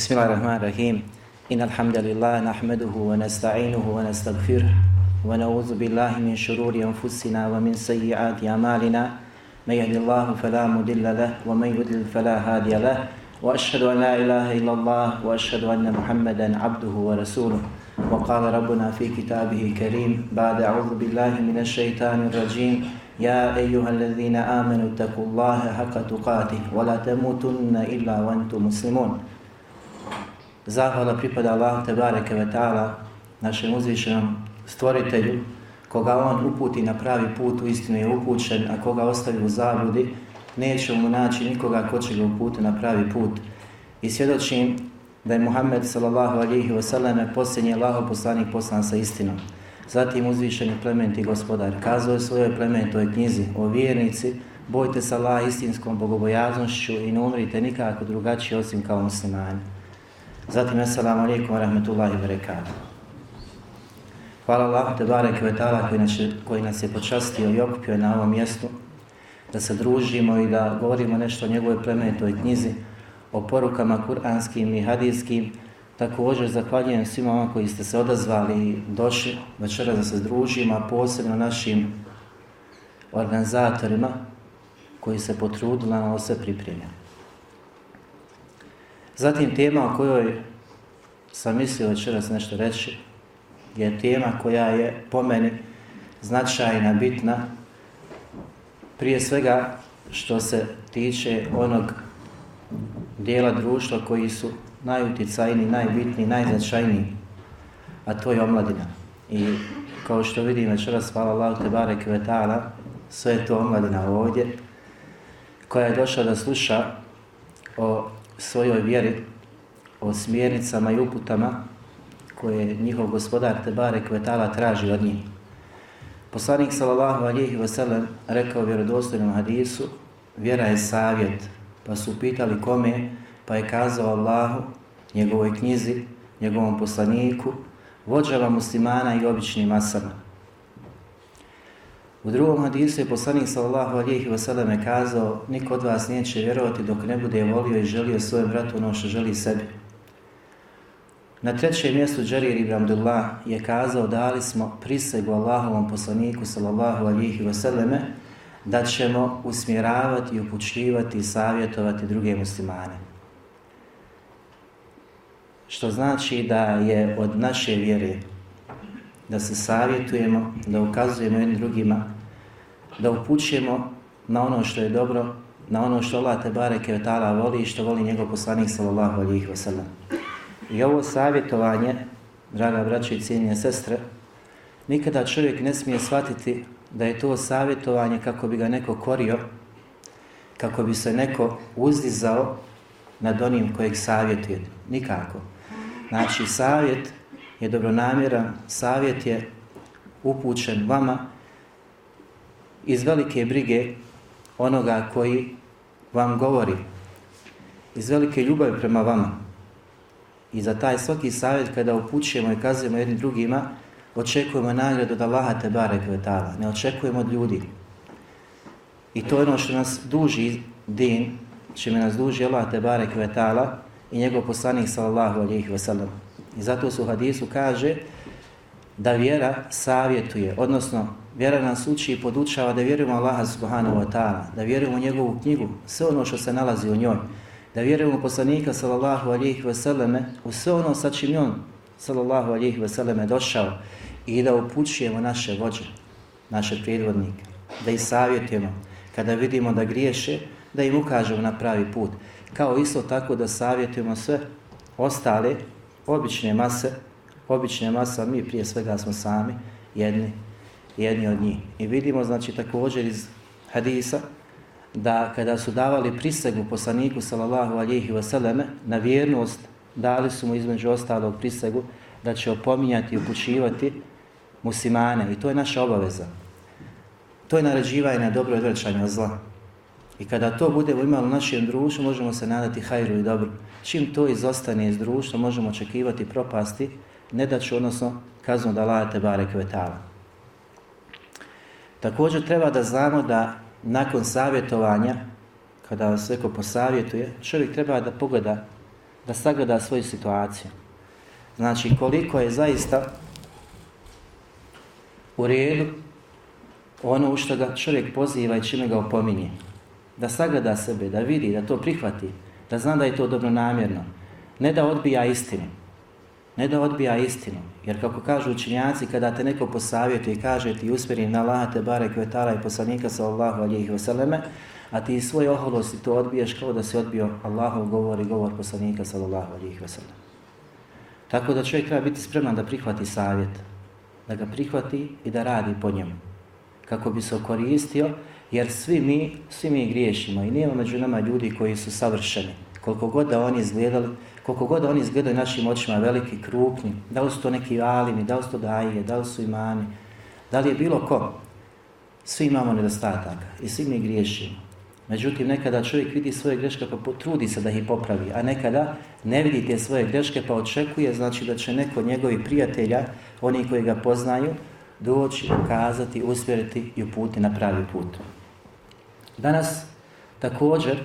بسم الله الرحمن الرحيم إن الحمد لله نحمده ونستعينه ونستغفره ونعوذ بالله من شرور أنفسنا ومن سيئات أعمالنا من يهد الله فلا مضل له ومن يضلل فلا هادي له وأشهد أن لا إله إلا الله وأشهد أن محمدا عبده ورسوله وقال ربنا في كتابه الكريم بعد أعوذ بالله من الشيطان الرجيم يا أيها الذين آمنوا اتقوا الله حق تقاته ولا تموتن إلا وأنتم مسلمون Zahvala pripada Allah Tebareke ve Ta'ala, našem uzvišenom stvoritelju, koga on uputi na pravi put, u istinu je upućen, a koga ostavi u zabludi, neće mu naći nikoga ko će ga uputi na pravi put. I svjedočim da je Muhammed sallallahu alihi wasallam posljednji Allaho poslanik poslan sa istinom. Zatim uzvišeni plementi gospodar kazao je svojoj plementoj knjizi o vjernici, bojte se Allah istinskom bogobojaznošću i ne umrite nikako drugačije osim kao muslimani. Zatim, assalamu alaikum wa rahmatullahi wa barakatuh. Hvala Allah, te barek ve ta'ala koji, koji nas je počastio i okupio na ovom mjestu da se družimo i da govorimo nešto o njegovoj plemenitoj knjizi, o porukama kuranskim i hadijskim. Također zahvaljujem svima vama koji ste se odazvali i došli večera da se družimo, a posebno našim organizatorima koji se potrudili na ovo sve pripremljeno. Zatim tema o kojoj sam mislio večeras nešto reći je tema koja je po meni značajna, bitna, prije svega što se tiče onog dijela društva koji su najuticajniji, najbitniji, najznačajniji, a to je omladina. I kao što vidim večeras, hvala Allah, te barek vetala, sve je to omladina ovdje, koja je došla da sluša o svojoj vjeri o smjernicama i uputama koje njihov gospodar Tebare Kvetala traži od njih. Poslanik sallallahu alihi wasallam rekao vjerodostojnom hadisu vjera je savjet, pa su pitali kome, pa je kazao Allahu, njegovoj knjizi, njegovom poslaniku, vođava muslimana i običnim masama. U drugom hadisu je poslanik sallallahu alihi wasallam kazao niko od vas neće vjerovati dok ne bude volio i želio svojem vratu ono što želi sebi. Na trećem mjestu Džarir ibn Abdullah je kazao dali smo prisegu Allahovom poslaniku sallallahu alihi wasallame da ćemo usmjeravati i upućivati i savjetovati druge muslimane. Što znači da je od naše vjere da se savjetujemo, da ukazujemo jednim drugima, da upućujemo na ono što je dobro, na ono što Allah te bareke ta'ala voli i što voli njegov poslanik sallallahu alihi wasallam. I ovo savjetovanje, draga braće i cijenije sestre, nikada čovjek ne smije shvatiti da je to savjetovanje kako bi ga neko korio, kako bi se neko uzdizao nad onim kojeg savjetuje. Nikako. Znači, savjet je dobronamjeran, savjet je upućen vama iz velike brige onoga koji vam govori, iz velike ljubavi prema vama. I za taj svaki savjet kada upućujemo i kazujemo jednim drugima, očekujemo nagradu od Allaha te barek vetala, ne očekujemo od ljudi. I to je ono što nas duži din, čime nas duži Allah te barek vetala i njegov poslanik sallallahu alihi wasallam. I zato su u hadisu kaže da vjera savjetuje, odnosno vjera nas uči i podučava da vjerujemo Allaha subhanahu wa ta'ala, da vjerujemo u njegovu knjigu, sve ono što se nalazi u njoj, da vjerujemo u poslanika sallallahu alihi wasallame, u sve ono sa čim on sallallahu alihi wasallame došao i da upućujemo naše vođe, naše predvodnike, da ih savjetujemo kada vidimo da griješe, da im ukažemo na pravi put. Kao isto tako da savjetujemo sve ostale obične mase, obične masa, mi prije svega smo sami, jedni, jedni od njih. I vidimo, znači, također iz hadisa, da kada su davali prisegu poslaniku, sallallahu alihi vseleme na vjernost, dali su mu između ostalog prisegu, da će opominjati i upućivati muslimane. I to je naša obaveza. To je naređivanje na dobro odvraćanje od zla. I kada to budemo imali u našem društvu, možemo se nadati hajru i dobru. Čim to izostane iz društva, možemo očekivati propasti, ne da ću, odnosno, kaznu da lajate bare kvetala. Također treba da znamo da nakon savjetovanja, kada vas neko posavjetuje, čovjek treba da pogleda da sagleda svoju situaciju. Znači, koliko je zaista u redu ono u što ga čovjek poziva i čime ga opominje. Da sagleda sebe, da vidi, da to prihvati, da zna da je to dobro namjerno. Ne da odbija istinu. Ne da odbija istinu. Jer kako kažu učinjaci, kada te neko posavjetuje i kaže ti usmjeri na Allah, te bare kvetala i poslanika sallallahu alihi vseleme, a ti svoj oholosti to odbiješ kao da se odbio Allahov govor i govor poslanika sallallahu alihi vseleme. Tako da čovjek treba biti spreman da prihvati savjet, da ga prihvati i da radi po njemu. Kako bi se okoristio, jer svi mi, svi mi griješimo i nema među nama ljudi koji su savršeni. Koliko god da oni izgledali, koliko god da oni izgledaju našim očima veliki, krupni, da li su to neki alimi, da li su to daje, da li su imani, da li je bilo ko, svi imamo nedostataka i svi mi griješimo. Međutim, nekada čovjek vidi svoje greške pa potrudi se da ih popravi, a nekada ne vidi te svoje greške pa očekuje, znači da će neko njegovi prijatelja, oni koji ga poznaju, doći, ukazati, usmjeriti i uputi na pravi put. Danas, također,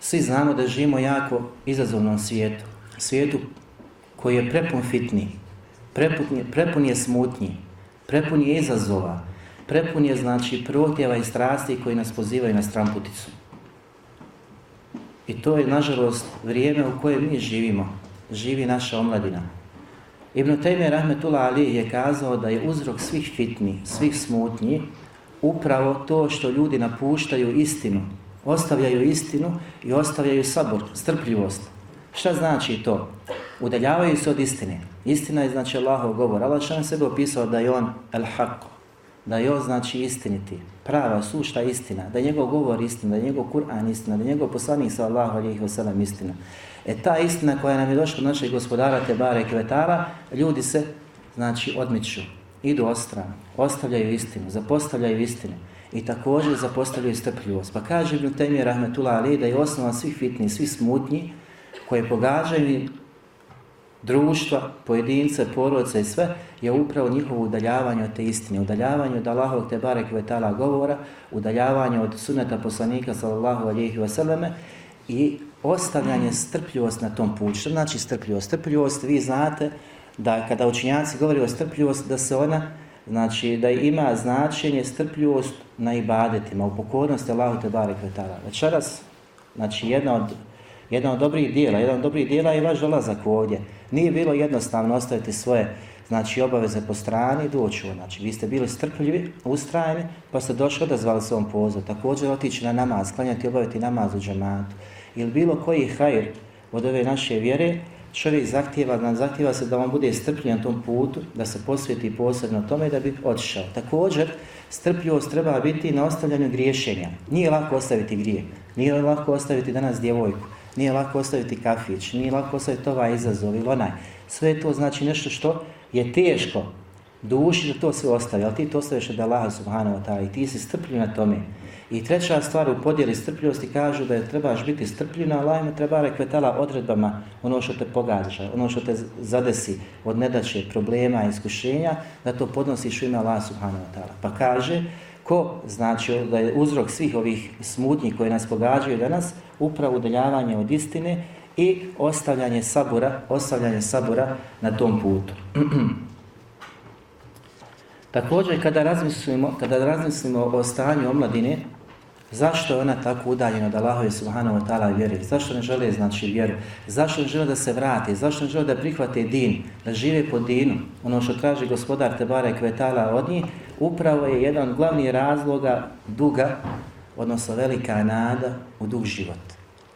svi znamo da živimo jako izazovnom svijetu. Svijetu koji je prepun fitni, prepun je, prepun je smutnji, prepun je izazova, prepun je znači protjeva i strasti koji nas pozivaju na stramputicu. I to je, nažalost, vrijeme u kojem mi živimo. Živi naša omladina. Ibn Taymi Rahmetullah Ali je kazao da je uzrok svih fitni, svih smutnji, upravo to što ljudi napuštaju istinu, ostavljaju istinu i ostavljaju sabor, strpljivost. Šta znači to? Udaljavaju se od istine. Istina je znači Allahov govor. Allah što nam sebe opisao da je on el-haq, da je on znači istiniti, prava, sušta istina, da je njegov govor istina, da je njegov Kur'an istina, da je njegov poslanik sa Allahu alijih wasalam istina. E ta istina koja nam je došla od našeg gospodara Tebare Kvetara, ljudi se znači odmiču, idu ostran, ostavljaju istinu, zapostavljaju istinu i također zapostavljaju strpljivost. Pa kaže Ibn Temir Rahmetullah Ali da je osnova svih fitni, svih smutnji koje pogađaju društva, pojedince, porodce i sve, je upravo njihovo udaljavanje od te istine, udaljavanje od Allahovog te barek vetala govora, udaljavanje od suneta poslanika sallallahu alihi vseleme i ostavljanje strpljivost na tom putu. Što znači strpljivost? Strpljivost, vi znate da kada učinjaci govori o strpljivost, da se ona, znači da ima značenje strpljivost na ibadetima, u pokornosti Allahu te barek vetala. Večeras, znači jedna od Jedan od dobrih dijela, jedan od dobrih dijela je vaš dolazak ovdje. Nije bilo jednostavno ostaviti svoje znači, obaveze po strani i doći Znači, vi ste bili strpljivi, ustrajni, pa ste došli odazvali se ovom pozivu. Također otići na namaz, klanjati obaviti namaz u džamatu. Ili bilo koji hajr od ove naše vjere, čovjek zahtjeva, nam zahtjeva se da on bude strpljiv na tom putu, da se posveti posebno tome da bi otišao. Također, strpljivost treba biti na ostavljanju griješenja. Nije lako ostaviti grije, nije lako ostaviti danas djevojku, nije lako ostaviti kafić, nije lako ostaviti ovaj izazov ili onaj. Sve to znači nešto što je teško duši da to sve ostavi, ali ti to ostaviš od Allaha subhanahu wa ta'ala i ti si strpljiv na tome. I treća stvar u podjeli strpljivosti kažu da je trebaš biti strpljiv na Allahima, treba rekvetala odredbama ono što te pogađa, ono što te zadesi od nedaće, problema, iskušenja, da to podnosiš u ime Allaha subhanahu wa ta'ala. Pa kaže, ko znači da je uzrok svih ovih smutnji koje nas pogađaju danas, upravo udaljavanje od istine i ostavljanje sabura, ostavljanje sabura na tom putu. Također kada razmislimo, kada razmislimo o stanju omladine, zašto je ona tako udaljena od Allahove subhanahu wa ta'ala vjeri? Zašto ne žele znači vjeru? Zašto ne žele da se vrati? Zašto ne žele da prihvate din? Da žive po dinu? Ono što traži gospodar Tebare Kvetala od njih, upravo je jedan od glavnih razloga duga, odnosno velika nada u dug život.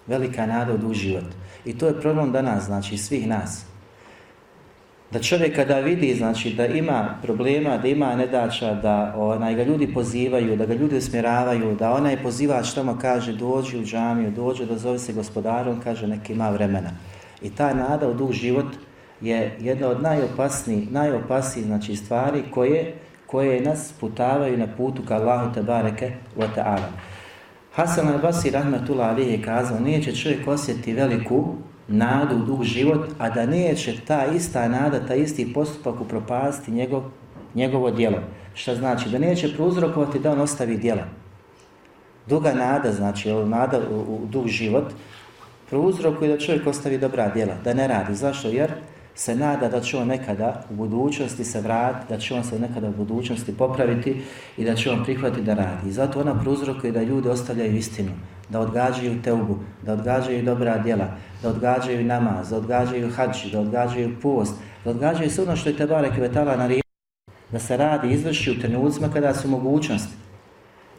Velika nada u dug život. I to je problem danas, znači svih nas. Da čovjek kada vidi, znači da ima problema, da ima nedača, da onaj, ga ljudi pozivaju, da ga ljudi usmjeravaju, da onaj pozivač tamo kaže dođi u džamiju, dođi da zove se gospodarom, kaže neki ima vremena. I ta nada u dug život je jedna od najopasnijih, najopasnijih znači, stvari koje koje nas putavaju na putu ka Allahu te bareke wa ta'ala. Hasan al-Basri rahmetullah alih je kazao, neće čovjek osjetiti veliku nadu u dug život, a da neće ta ista nada, ta isti postupak upropasti njegov, njegovo djelo. Šta znači? Da neće prouzrokovati da on ostavi djela. Duga nada, znači nada u, u dug život, prouzrokuje da čovjek ostavi dobra djela, da ne radi. Zašto? Jer se nada da će on nekada u budućnosti se vratiti, da će on se nekada u budućnosti popraviti i da će on prihvatiti da radi. I zato ona prouzrokuje da ljudi ostavljaju istinu, da odgađaju teubu, da odgađaju dobra djela, da odgađaju namaz, da odgađaju hađi, da odgađaju post, da odgađaju sve ono što je Tebare Kvetala na da se radi, izvrši u trenucima kada su mogućnosti.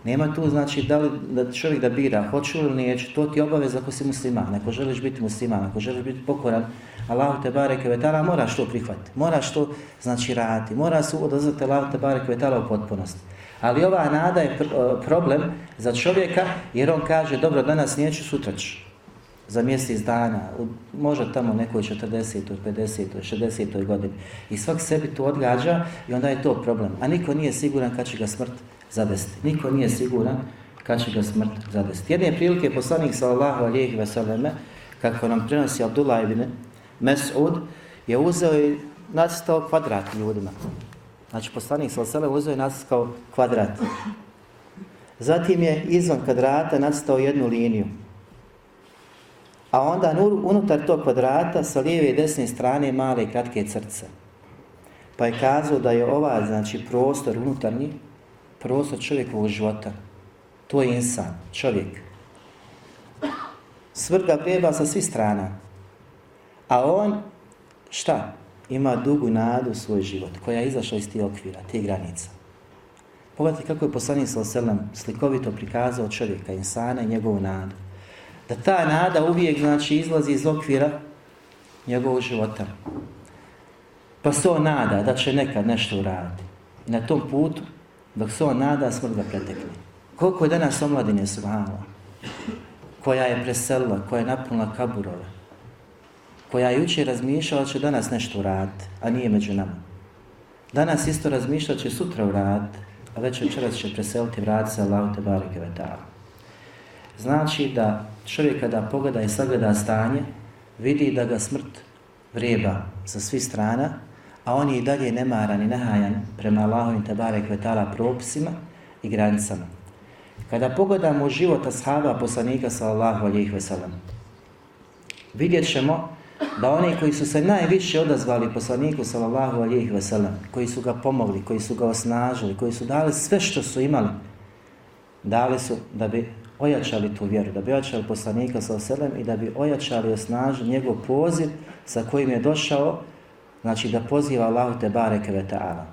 Nema tu znači da li da čovjek da bira hoće ili neće, to ti obaveza ako si musliman, ako želiš biti musliman, ako želiš biti pokoran, Allahu te bareke ve taala moraš to prihvatiti. Moraš to znači raditi. Mora se odazvati Allahu te bareke ve taala u potpunosti. Ali ova nada je e, problem za čovjeka jer on kaže dobro danas neću, sutra ću. Za mjesec dana, može tamo nekoj 40. 50. 60. godini. I svak sebi to odgađa i onda je to problem. A niko nije siguran kad će ga smrt zadesti. Niko nije siguran kad će ga smrt zadesti. Jedne prilike poslanik sallallahu alejhi ve kako nam prenosi Abdullah ibn Mes'ud je uzeo i nacrtao kvadrat ljudima. Znači poslanik sa osele uzeo i nacrtao kvadrat. Zatim je izvan kvadrata nacrtao jednu liniju. A onda unutar tog kvadrata sa lijeve i desne strane male i kratke crce. Pa je kazao da je ova, znači, prostor unutarnji, prostor čovjekovog života. To je insan, čovjek. Svrga ga prijeba sa svih strana. A on, šta? Ima dugu nadu u svoj život, koja je izašla iz tih okvira, tih granica. Pogledajte kako je poslanik sa Saloselam slikovito prikazao čovjeka, insana i njegovu nadu. Da ta nada uvijek znači izlazi iz okvira njegovog života. Pa se on nada da će nekad nešto uraditi. I na tom putu dok se on nada, smrt ga pretekne. Koliko je danas omladine subhanala, koja je preselila, koja je napunila kaburove, koja je juče razmišljala će danas nešto uraditi, a nije među nama. Danas isto razmišljala će sutra uraditi, a već večeras će preseliti vrat sa Allah te barike vetala. Znači da čovjek kada pogleda i sagleda stanje, vidi da ga smrt vreba sa svih strana, a on je i dalje nemaran i nehajan prema Allahovim tabare kvetala propisima i granicama. Kada pogledamo život ashaba poslanika sallallahu alijih veselam, vidjet ćemo da oni koji su se najviše odazvali poslaniku sallallahu alejhi ve sellem, koji su ga pomogli, koji su ga osnažili, koji su dali sve što su imali, dali su da bi ojačali tu vjeru, da bi ojačali poslanika sallallahu alijih i da bi ojačali i osnažili njegov poziv sa kojim je došao znači da poziva Allahu te bareke ve ta'ala.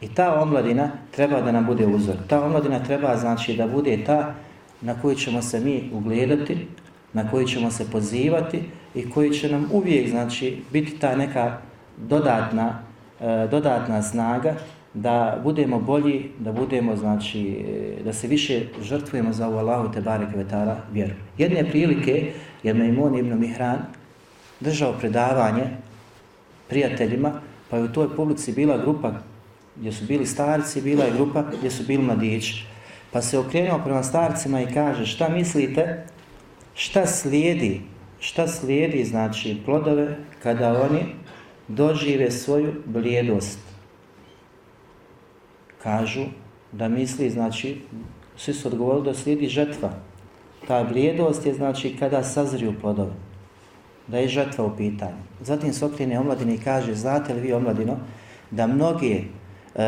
I ta omladina treba da nam bude uzor. Ta omladina treba znači da bude ta na koju ćemo se mi ugledati, na koji ćemo se pozivati i koji će nam uvijek znači biti ta neka dodatna, e, dodatna snaga da budemo bolji, da budemo znači e, da se više žrtvujemo za Allahu te bareke vetara vjeru. Jedne prilike je Mejmun ibn Mihran držao predavanje prijateljima, pa je u toj publici bila grupa gdje su bili starci, bila je grupa gdje su bili mladići. Pa se okrenuo prema starcima i kaže, šta mislite, šta slijedi, šta slijedi, znači, plodove, kada oni dožive svoju blijedost. Kažu da misli, znači, svi su odgovorili da slijedi žetva. Ta blijedost je, znači, kada sazriju plodove da je žetva u pitanju. Zatim se okrene omladini i kaže, znate li vi omladino, da mnogi, e,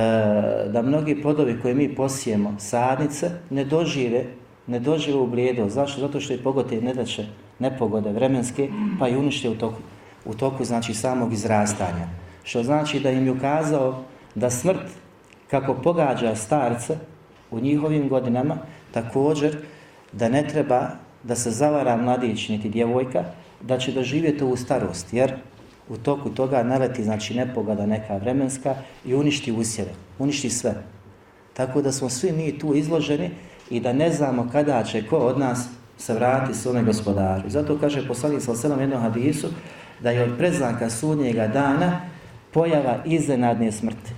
da mnogi plodovi koje mi posijemo, sadnice, ne dožive, ne doživio u blijedo. Zašto? Zato što je pogote nedaće, nepogode vremenske, pa i uništio u toku, u toku znači samog izrastanja. Što znači da im je ukazao da smrt, kako pogađa starce u njihovim godinama, također da ne treba da se zavara mladić niti djevojka, da će doživjeti u starost, jer u toku toga naleti, znači nepogoda neka vremenska i uništi usjeve, uništi sve. Tako da smo svi mi tu izloženi i da ne znamo kada će ko od nas se vrati svome gospodaru. I zato kaže poslanik sa selam jednom hadisu da je od predznaka sudnjega dana pojava iznenadne smrti.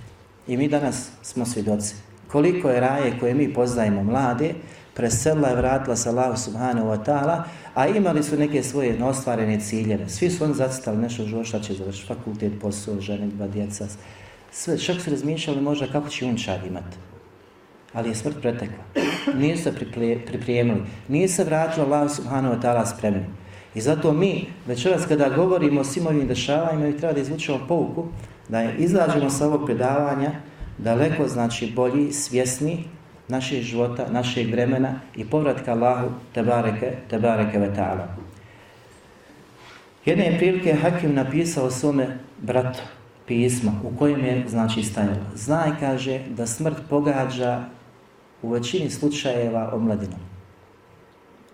I mi danas smo svjedoci. Koliko je raje koje mi poznajemo mlade, preselila je vratila sa Allahu subhanahu wa ta'ala, a imali su neke svoje neostvarene ciljeve. Svi su oni zacitali nešto život, šta će završiti, fakultet, posao, žene, dva djeca. Sve, čak su razmišljali možda kako će unčad imati. Ali je smrt pretekla. Nije se pripremili. Nije se vratilo Allah subhanahu wa ta'ala spremni. I zato mi, večeras kada govorimo o svim ovim dešavanjima, mi treba da izvučemo pouku, da je izađemo sa ovog predavanja daleko, znači, bolji, svjesni našeg života, našeg vremena i povratka Allahu, tebareke, tebareke ve ta'ala. Jedne prilike Hakim napisao svome bratu pisma u kojem je, znači, stajalo. Znaj, kaže, da smrt pogađa u većini slučajeva omladinom.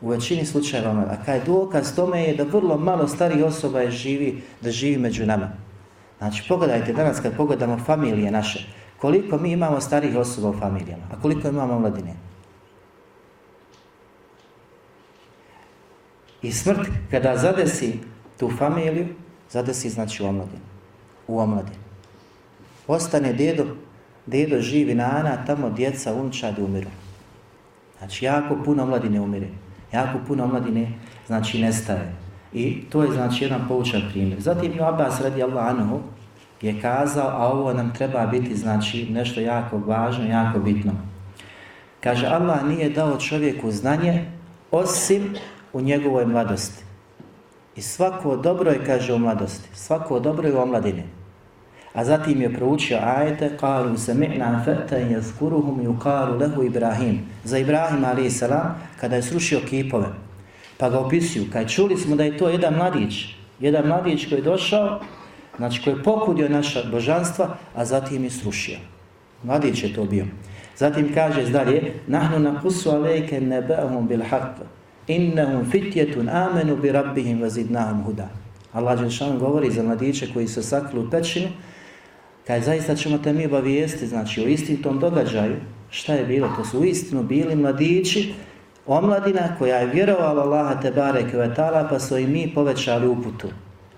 U većini slučajeva omladinom. A kaj dokaz tome je da vrlo malo starih osoba je živi, da živi među nama. Znači, pogledajte danas kad pogledamo familije naše, koliko mi imamo starih osoba u familijama, a koliko imamo omladine. I smrt, kada zadesi tu familiju, zadesi znači u omladinu. U omladinu. Ostane dedo, dedo živi na ana, tamo djeca, unčadi umiru. Znači, jako puno mladine umire. Jako puno mladine, znači, nestaje. I to je, znači, jedan poučan primjer. Zatim je Abbas radi Allah anhu je kazao, a ovo nam treba biti, znači, nešto jako važno, jako bitno. Kaže, Allah nije dao čovjeku znanje osim u njegovoj mladosti. I svako dobro je, kaže, u mladosti. Svako dobro je u omladini. A zatim je proučio ajete, kalu sami'na mi'na feten jazkuruhum i lehu Ibrahim. Za Ibrahim, ali salam, kada je srušio kipove. Pa ga opisuju, kaj čuli smo da je to jedan mladić. Jedan mladić koji je došao, znači koji je pokudio naša božanstva, a zatim je srušio. Mladić je to bio. Zatim kaže dalje, nahnu na alejke nebe'ahum bil haqq, innahum fitjetun amenu bi rabbihim vazidnahum huda. Allah Đelšan govori za mladiće koji su sakli u pećinu, kaj zaista ćemo te mi obavijesti, znači o istim tom događaju, šta je bilo, to su u istinu bili mladići, omladina koja je vjerovala Allaha te bareke ve taala pa su i mi povećali uputu.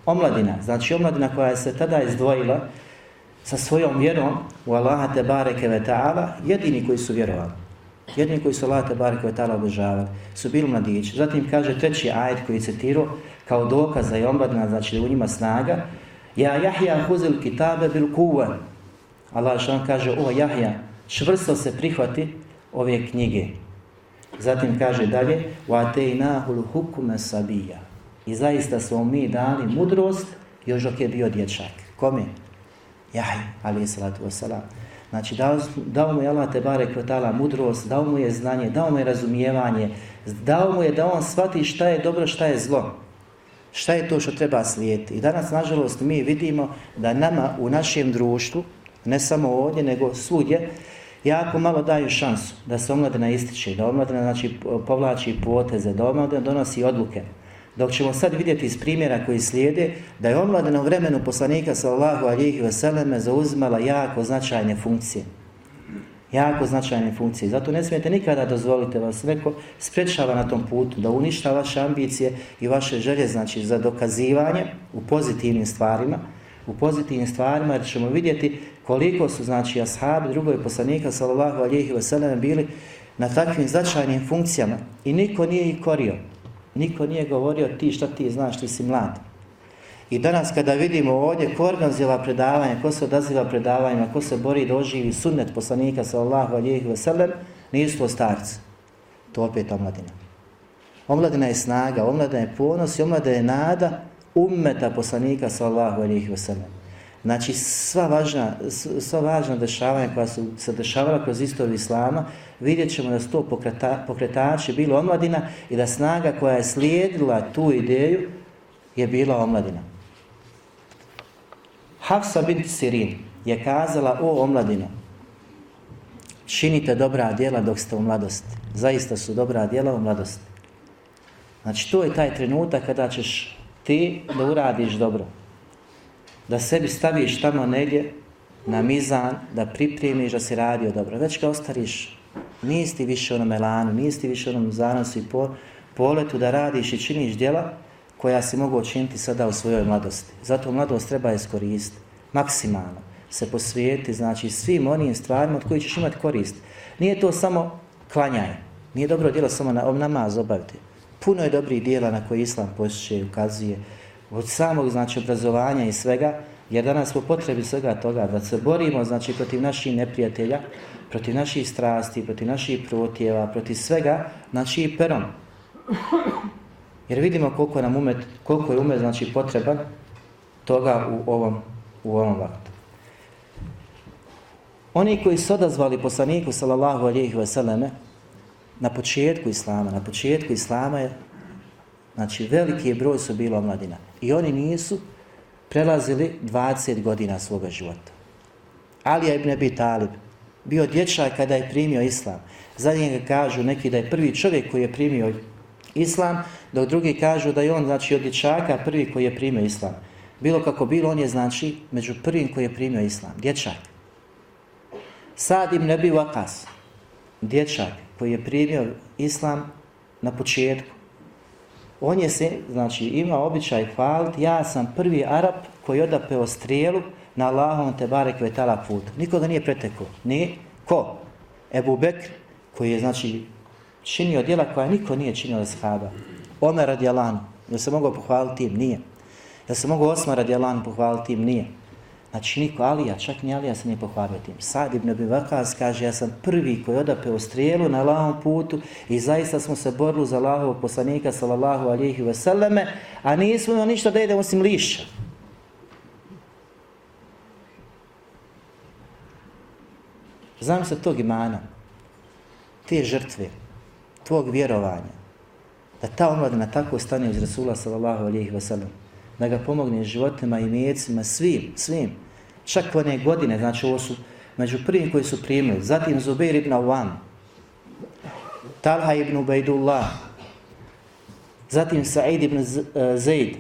Omladina, znači omladina koja je se tada izdvojila sa svojom vjerom u Allaha te bareke ve taala, jedini koji su vjerovali. Jedni koji su Allah tebara ve tala obožavali su bili mladići. Zatim kaže treći ajet koji citirao kao dokaz da je omladina, znači da u njima snaga. Ja Jahja huzil kitabe bil kuva. Allah šan kaže, o Jahja, čvrsto se prihvati ove knjige. Zatim kaže dalje, wa tejnahul hukume sabija. I zaista smo mi dali mudrost još dok je bio dječak. Kome? Jahja, ali salatu wasalam. Znači, dao, dao mu je Allah te bare kvotala mudrost, dao mu je znanje, dao mu je razumijevanje, dao mu je da on shvati šta je dobro, šta je zlo. Šta je to što treba slijediti? I danas, nažalost, mi vidimo da nama u našem društvu, ne samo ovdje, nego svudje, jako malo daju šansu da se omladina ističe, da omladina znači, povlači poteze, da omladina donosi odluke. Dok ćemo sad vidjeti iz primjera koji slijede da je omladina u vremenu poslanika sallahu alihi vseleme zauzimala jako značajne funkcije. Jako značajne funkcije. Zato ne smijete nikada dozvolite vas neko sprečava na tom putu da uništa vaše ambicije i vaše želje znači za dokazivanje u pozitivnim stvarima u pozitivnim stvarima jer ćemo vidjeti koliko su znači ashabi drugoj poslanika sallallahu alejhi ve sellem bili na takvim značajnim funkcijama i niko nije ih korio. Niko nije govorio ti šta ti znaš, ti si mlad. I danas kada vidimo ovdje ko organizira predavanje, ko se odaziva predavanjima, ko se bori da oživi sunnet poslanika sallahu alijih veselem, nisu to starci. To opet omladina. Omladina je snaga, omladina je ponos i omladina je nada ummeta poslanika sallahu alijih veselem. Znači sva važna, sva važna dešavanja koja su se dešavala kroz istoriju Islama, vidjet ćemo da su to pokreta, pokretači bilo omladina i da snaga koja je slijedila tu ideju je bila omladina. Hafsa bint Sirin je kazala o omladino, činite dobra djela dok ste u mladosti. Zaista su dobra djela u mladosti. Znači to je taj trenutak kada ćeš ti da uradiš dobro da sebi staviš tamo negdje na mizan, da pripremiš da si radio dobro. Već kad ostariš, nisi ti više onom elanu, nisi ti više onom zanosu i po, poletu da radiš i činiš djela koja si mogu učiniti sada u svojoj mladosti. Zato mladost treba iskoristiti maksimalno, se posvijeti znači svim onim stvarima od kojih ćeš imati korist. Nije to samo klanjaj, nije dobro djelo samo na namaz obaviti. Puno je dobrih dijela na koje Islam posjeće i ukazuje, od samog znači obrazovanja i svega, jer danas smo potrebi svega toga da se borimo znači protiv naših neprijatelja, protiv naših strasti, protiv naših protjeva, protiv svega, znači i perom. Jer vidimo koliko nam umet, koliko je umet znači potreban toga u ovom, u ovom vaktu. Oni koji su odazvali poslaniku sallallahu alihi vseleme na početku Islama, na početku Islama je znači veliki je broj su bilo mladina i oni nisu prelazili 20 godina svoga života. Alija ibn Abi Talib bio dječak kada je primio Islam. Za njega kažu neki da je prvi čovjek koji je primio Islam, dok drugi kažu da je on znači od dječaka prvi koji je primio Islam. Bilo kako bilo, on je znači među prvim koji je primio Islam. Dječak. Sad im ne bi vakas. Dječak koji je primio Islam na početku. On je se, znači, ima običaj hvaliti, ja sam prvi Arab koji odapeo strijelu na Allahom te barek vetala put. Nikoga nije pretekao. Ni ko? Ebu Bekr, koji je, znači, činio djela koja niko nije činio iz Haba. Omer radi Allahom. Se mogu pohvaliti im? Nije. Je se mogu Osmar radi pohvaliti im? Nije. Znači niko Alija, čak ni Alija se nije pohvalio tim. Sad ibn Abi Vakaz kaže, ja sam prvi koji odapeo strijelu na Allahom putu i zaista smo se borili za Allahovog poslanika, sallallahu alihi veseleme, a nismo imali ništa da idemo osim liša. Znam se tog imana, te žrtve, tvog vjerovanja, da ta omladina tako stane uz Rasula sallallahu alihi wasallam, da ga pomogne životima i mjecima, svim, svim. Čak one godine, znači ovo su među prvim koji su primili. Zatim Zubair ibn Awam, Talha ibn Ubaidullah, zatim Sa'id ibn eh, Zaid.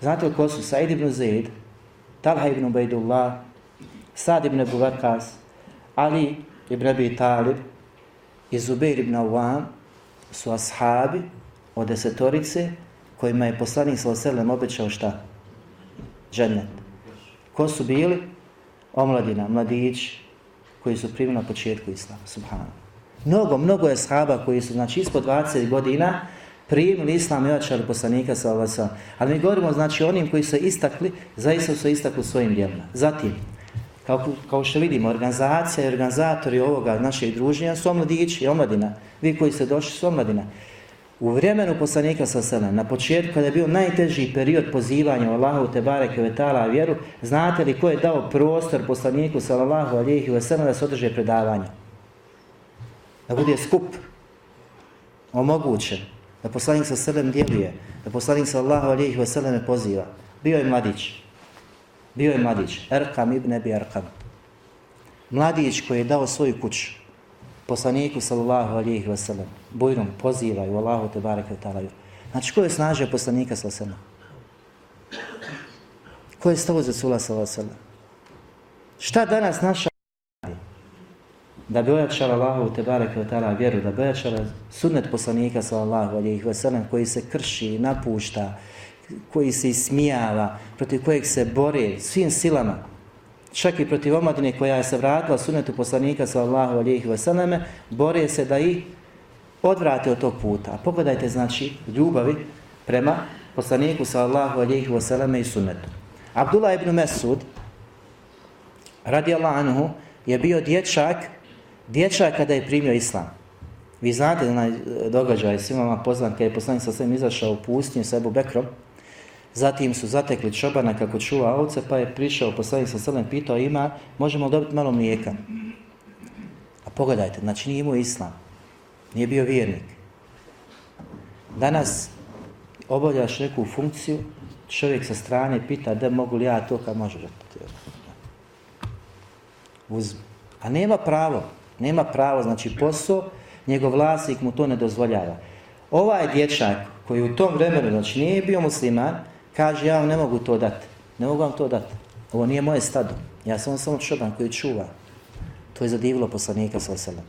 Znate li ko su? Sa'id ibn Zaid, Talha ibn Ubaidullah, Sa'd ibn Abu Vakas, Ali ibn Abi Talib i Zubair ibn Awam su ashabi od desetorice kojima je poslanik s.a.v. obećao šta? Džennet. Ko su bili? Omladina, mladići koji su primili na početku islama. Subhanu. Mnogo, mnogo je ashaba koji su, znači, ispod 20 godina primili islam i očali poslanika s.a.v. Ali mi govorimo, znači, onim koji su istakli, zaista su istakli svojim djelima. Zatim, kao, kao što vidimo, organizacija i organizatori ovoga našeg druženja su omladići i omladina. Vi koji ste došli su omladina. U vremenu poslanika sa selem, na početku kada je bio najteži period pozivanja Allahu te bareke ve taala vjeru, znate li ko je dao prostor poslaniku sallallahu alejhi ve sellem da se održe predavanja? Da bude skup omogućen da poslanik sa selem djeluje, da poslanik sallallahu alejhi ve sellem poziva. Bio je mladić. Bio je mladić, Erkam ibn Abi Erkam. Mladić koji je dao svoju kuću poslaniku sallallahu alihi wasallam, bujrom pozivaju Allahu te bareke talaju. Znači, ko je snažio poslanika sallallahu Ko je stao za sula sallallahu Šta danas naša da bi ojačala Allahu te bareke taala vjeru, da bi ojačala sunnet poslanika sallallahu alihi wasallam koji se krši, i napušta, koji se ismijava, protiv kojeg se bore svim silama, čak i protiv omladine koja je se vratila sunetu poslanika sallallahu alihi wasallam, bore se da ih odvrate od tog puta. Pogledajte, znači, ljubavi prema poslaniku sallallahu alihi wasallam i sunetu. Abdullah ibn Mesud, radi anhu, je bio dječak, dječak kada je primio islam. Vi znate da događaj svima vam poznan kada je poslanik sa svem izašao u pustinju sa Ebu Bekrom, Zatim su zatekli čobana kako čuva ovce, pa je prišao poslanik sa srlem, pitao ima, možemo dobiti malo mlijeka. A pogledajte, znači nije imao islam, nije bio vjernik. Danas obavljaš neku funkciju, čovjek sa strane pita da mogu li ja to kad može Uzmi. A nema pravo, nema pravo, znači posao, njegov vlasnik mu to ne dozvoljava. Ovaj dječak koji u tom vremenu, znači nije bio musliman, kaže ja vam ne mogu to dati. Ne mogu vam to dati. Ovo nije moje stado. Ja sam samo čoban koji čuva. To je zadivilo poslanika sa oselem.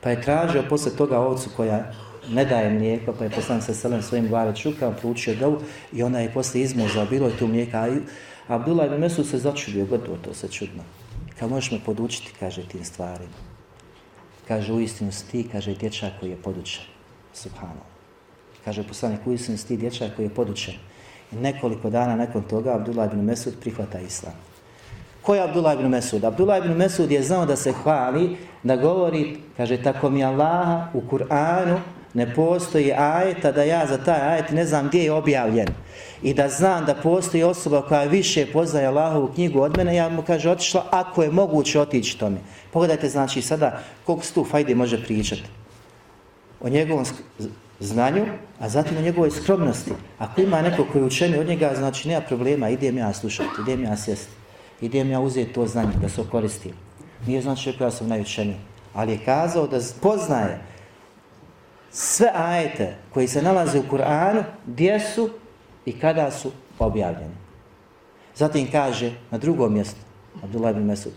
Pa je tražio posle toga ovcu koja ne daje mlijeko, pa je poslanik sa selom svojim glave čukao, proučio dovu i ona je posle izmuzao, bilo je tu mlijeka. A Abdullah ibn Mesud se začudio, gotovo to se čudno. Kao možeš me podučiti, kaže tim stvarima. Kaže, u istinu ti, kaže, dječak koji je podučen. Subhanallah. Kaže, poslanik, u istinu ti, dječak koji je podučen. I nekoliko dana nakon toga Abdullah ibn Mesud prihvata islam. Ko je Abdullah ibn Mesud? Abdullah ibn Mesud je znao da se hvali, da govori, kaže, tako mi Allaha u Kur'anu, ne postoji ajeta da ja za taj ajet ne znam gdje je objavljen i da znam da postoji osoba koja više poznaje Allahovu knjigu od mene, ja mu kaže otišla ako je moguće otići tome. Pogledajte znači sada koliko se tu fajde može pričati o njegovom znanju, a zatim na njegovoj skromnosti. Ako ima neko koji je učeni od njega, znači nema problema, idem ja slušati, idem ja sjesti, idem ja uzeti to znanje da se koristim. Nije znači što ja sam najučeniji, ali je kazao da poznaje sve ajete koji se nalaze u Kur'anu, gdje su i kada su objavljeni. Zatim kaže na drugom mjestu, Abdullah ibn Mesud,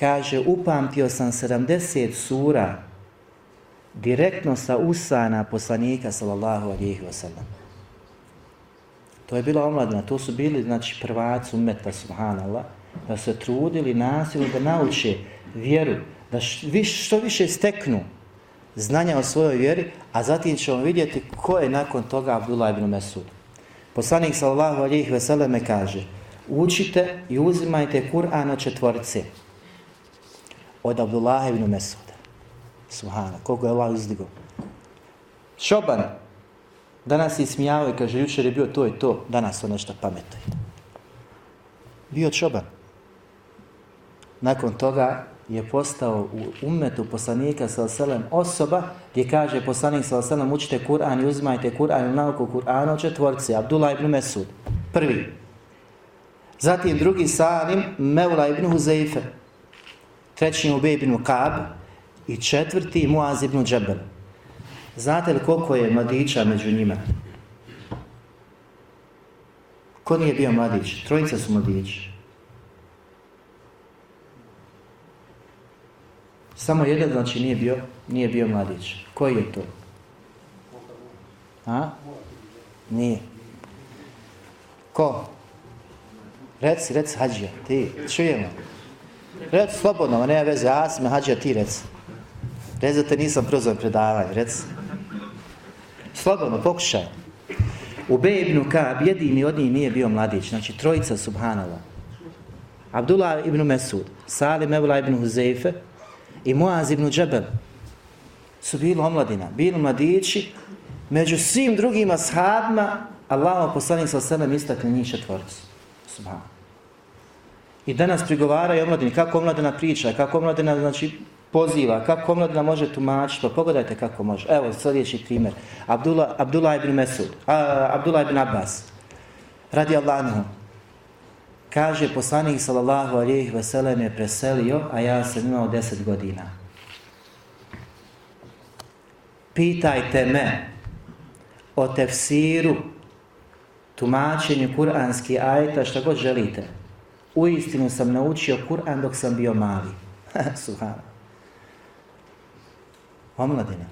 kaže, upamtio sam 70 sura direktno sa usana poslanika sallallahu alihi wasallam. To je bila omladina, to su bili znači prvaci umeta subhanallah, da se trudili nasilno da nauče vjeru, da viš, što više steknu znanja o svojoj vjeri, a zatim ćemo vidjeti ko je nakon toga Abdullah ibn Mesud. Poslanik sallallahu alihi wasallam kaže, učite i uzimajte Kur'an od četvorce od Abdullah ibn Mesud. Subhana, koliko je Allah uzdigo. Šoban, danas je smijao i kaže, jučer je bio to i to, danas on nešto pametuje. Bio čoban. Nakon toga je postao u umetu poslanika sa selem osoba gdje kaže poslanik sa selem učite Kur'an i uzmajte Kur'an i nauku Kur'ana od četvorci, Abdullah ibn Mesud, prvi. Zatim drugi Salim, Mevla ibn Huzeife, treći Ubej ibn Kab, i četvrti Muaz ibn Džebel. Znate li koliko je mladića među njima? Ko nije bio mladić? Trojica su mladići. Samo jedan znači nije bio, nije bio mladić. Koji je to? A? Nije. Ko? Reci, reci, hađija, ti, čujemo. Reci slobodno, nema veze, Asme, sam hađija, ti reci. Reci da te nisam prozvan predavanje, reci. Slobodno, pokušaj. U ibn Kab jedini od njih nije bio mladić, znači trojica subhanala. Abdullah ibn Mesud, Salim Evla ibn Huzeife i Muaz ibn Džebel su bili omladina, bili mladići, među svim drugim ashabima Allah poslanik sa sebe istakne njih četvorcu. Subhanallah. I danas prigovaraju omladini, kako omladina priča, kako omladina, znači, poziva, kako omladina može tumačiti, pa pogledajte kako može. Evo, sljedeći primjer. Abdullah, Abdullah ibn Mesud, a, Abdullah ibn Abbas, radi Allahu, kaže poslanik sallallahu alijih veselem je preselio, a ja sam imao deset godina. Pitajte me o tefsiru, tumačenju kuranski ajeta, šta god želite. U istinu sam naučio Kur'an dok sam bio mali. Subhanallah omladina.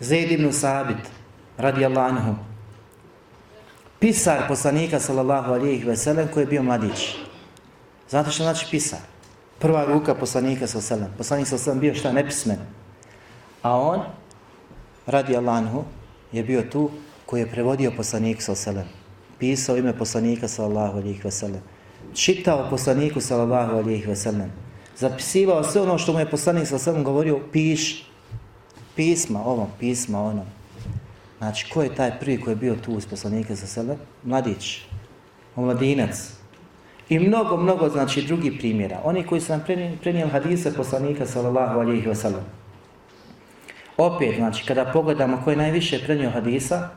Zaid ibn Sabit, radi anhu, pisar poslanika, sallallahu alijih veselem, koji je bio mladić. Znate što znači pisar? Prva ruka poslanika, sallallahu alijih Poslanik, sallallahu bio šta? Nepismen. A on, radi anhu, je bio tu koji je prevodio poslanik, sallallahu Pisao ime poslanika, sallallahu alijih veselem. Čitao poslaniku, sallallahu alijih veselem zapisivao sve ono što mu je poslanik sa sebom govorio, piš, pisma ovom, pisma onom. Znači, ko je taj prvi koji je bio tu uz poslanika sa sebe? Mladić, omladinac. I mnogo, mnogo, znači, drugi primjera. Oni koji su nam prenijeli hadise poslanika, sallallahu alihi wasallam. Opet, znači, kada pogledamo ko je najviše prenio hadisa,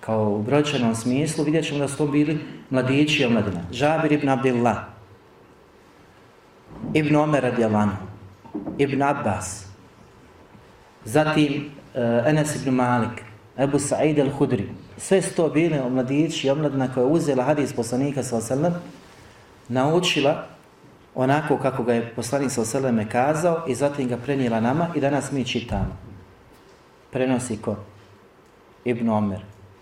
kao u brojčanom smislu, vidjet ćemo da su to bili mladići i omladina. Žabir ibn Abdillah, Ibn Omer radijalanu, Ibn Abbas, zatim uh, Enes ibn Malik, Ebu Sa'id al-Hudri, sve su to bile omladići i omladina koja je uzela hadis poslanika s.a.v. naučila onako kako ga je poslanik s.a.v. kazao i zatim ga prenijela nama i danas mi čitamo. Prenosi ko? Ibn Omer,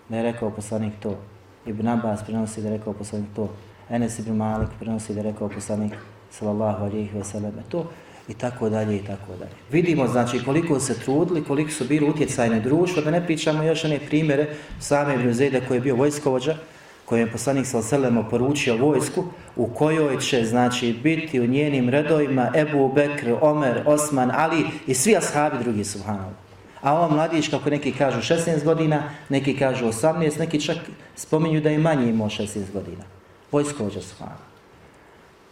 da je rekao poslanik to. Ibn Abbas prenosi da je rekao poslanik to. Enes ibn Malik prenosi da je rekao poslanik sallallahu alejhi ve selleme to i tako dalje i tako dalje. Vidimo znači koliko se trudili, koliko su bili utjecajne društvo, da ne pričamo još one primjere same Ibn Zejda koji je bio vojskovođa, koji je poslanik sallallahu poručio vojsku u kojoj će znači biti u njenim redovima Ebu Bekr, Omer, Osman, Ali i svi ashabi drugi subhanallah. A ova mladić, kako neki kažu 16 godina, neki kažu 18, neki čak spominju da je manje imao 16 godina. Vojskovođa subhanallah.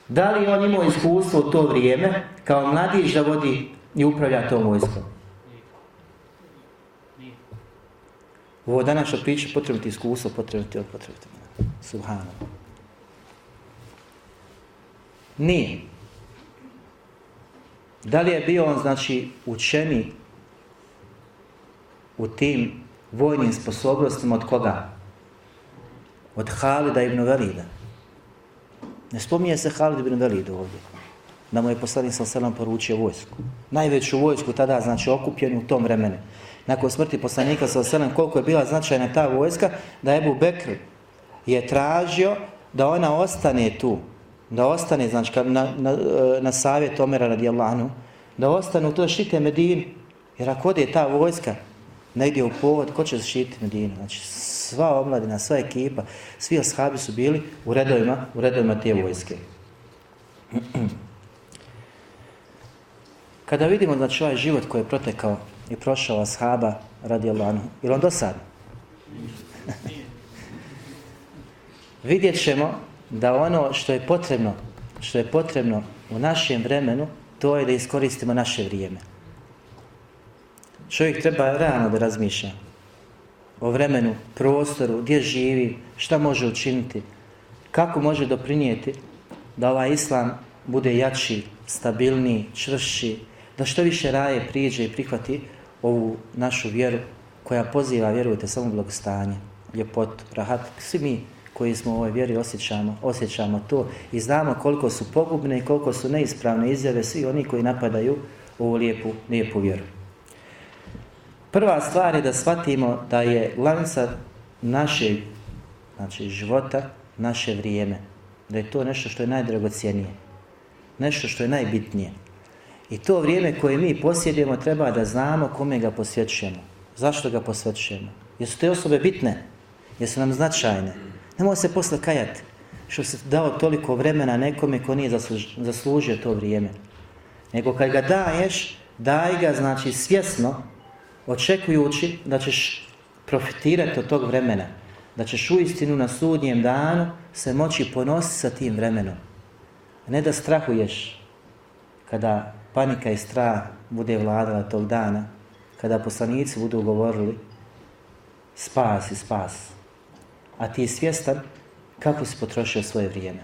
Da li on imao iskustvo u to vrijeme, kao mladić da vodi i upravlja tom vojskom? U ovo današnje priče potrebiti iskustvo, potrebiti potrebno ti. Subhano. Nije. Da li je bio on, znači, učeni u tim vojnim sposobnostima od koga? Od Halida ibn Velida. Ne spominje se Halid ibn Velid ovdje. Da mu je poslanik sa selam poručio vojsku. Najveću vojsku tada, znači, okupljenu u tom vremenu. Nakon smrti poslanika sa selam, koliko je bila značajna ta vojska, da Ebu Bekr je tražio da ona ostane tu. Da ostane, znači, na, na, na savjet Omera radijallahu da ostanu tu da štite Medinu. Jer ako ode ta vojska negdje u povod, ko će zaštiti Medinu? Znači, sva omladina, sva ekipa, svi ashabi su bili u redovima, u redovima te vojske. Kada vidimo znači ovaj život koji je protekao i prošao ashaba radi Allahanu, je on dosadno? Vidjet ćemo da ono što je potrebno, što je potrebno u našem vremenu, to je da iskoristimo naše vrijeme. Čovjek treba rano da razmišlja o vremenu, prostoru, gdje živi, šta može učiniti, kako može doprinijeti da ovaj islam bude jači, stabilniji, čvrši, da što više raje priđe i prihvati ovu našu vjeru koja poziva, vjerujte, samo blagostanje, ljepot, rahat. Svi mi koji smo u ovoj vjeri osjećamo, osjećamo to i znamo koliko su pogubne i koliko su neispravne izjave svi oni koji napadaju ovu lijepu, lijepu vjeru. Prva stvar je da shvatimo da je lanca našeg znači, života, naše vrijeme. Da je to nešto što je najdragocijenije. Nešto što je najbitnije. I to vrijeme koje mi posjedujemo treba da znamo kome ga posvećujemo. Zašto ga posvećujemo? Jesu te osobe bitne? Jesu nam značajne? Nemoj se posle kajati što se dao toliko vremena nekome ko nije zaslužio to vrijeme. Nego kad ga daješ, daj ga znači svjesno, očekujući da ćeš profitirati od tog vremena. Da ćeš u istinu na sudnjem danu se moći ponositi sa tim vremenom. Ne da strahuješ kada panika i strah bude vladala tog dana, kada poslanici budu govorili spas i spas, a ti je svjestan kako si potrošio svoje vrijeme.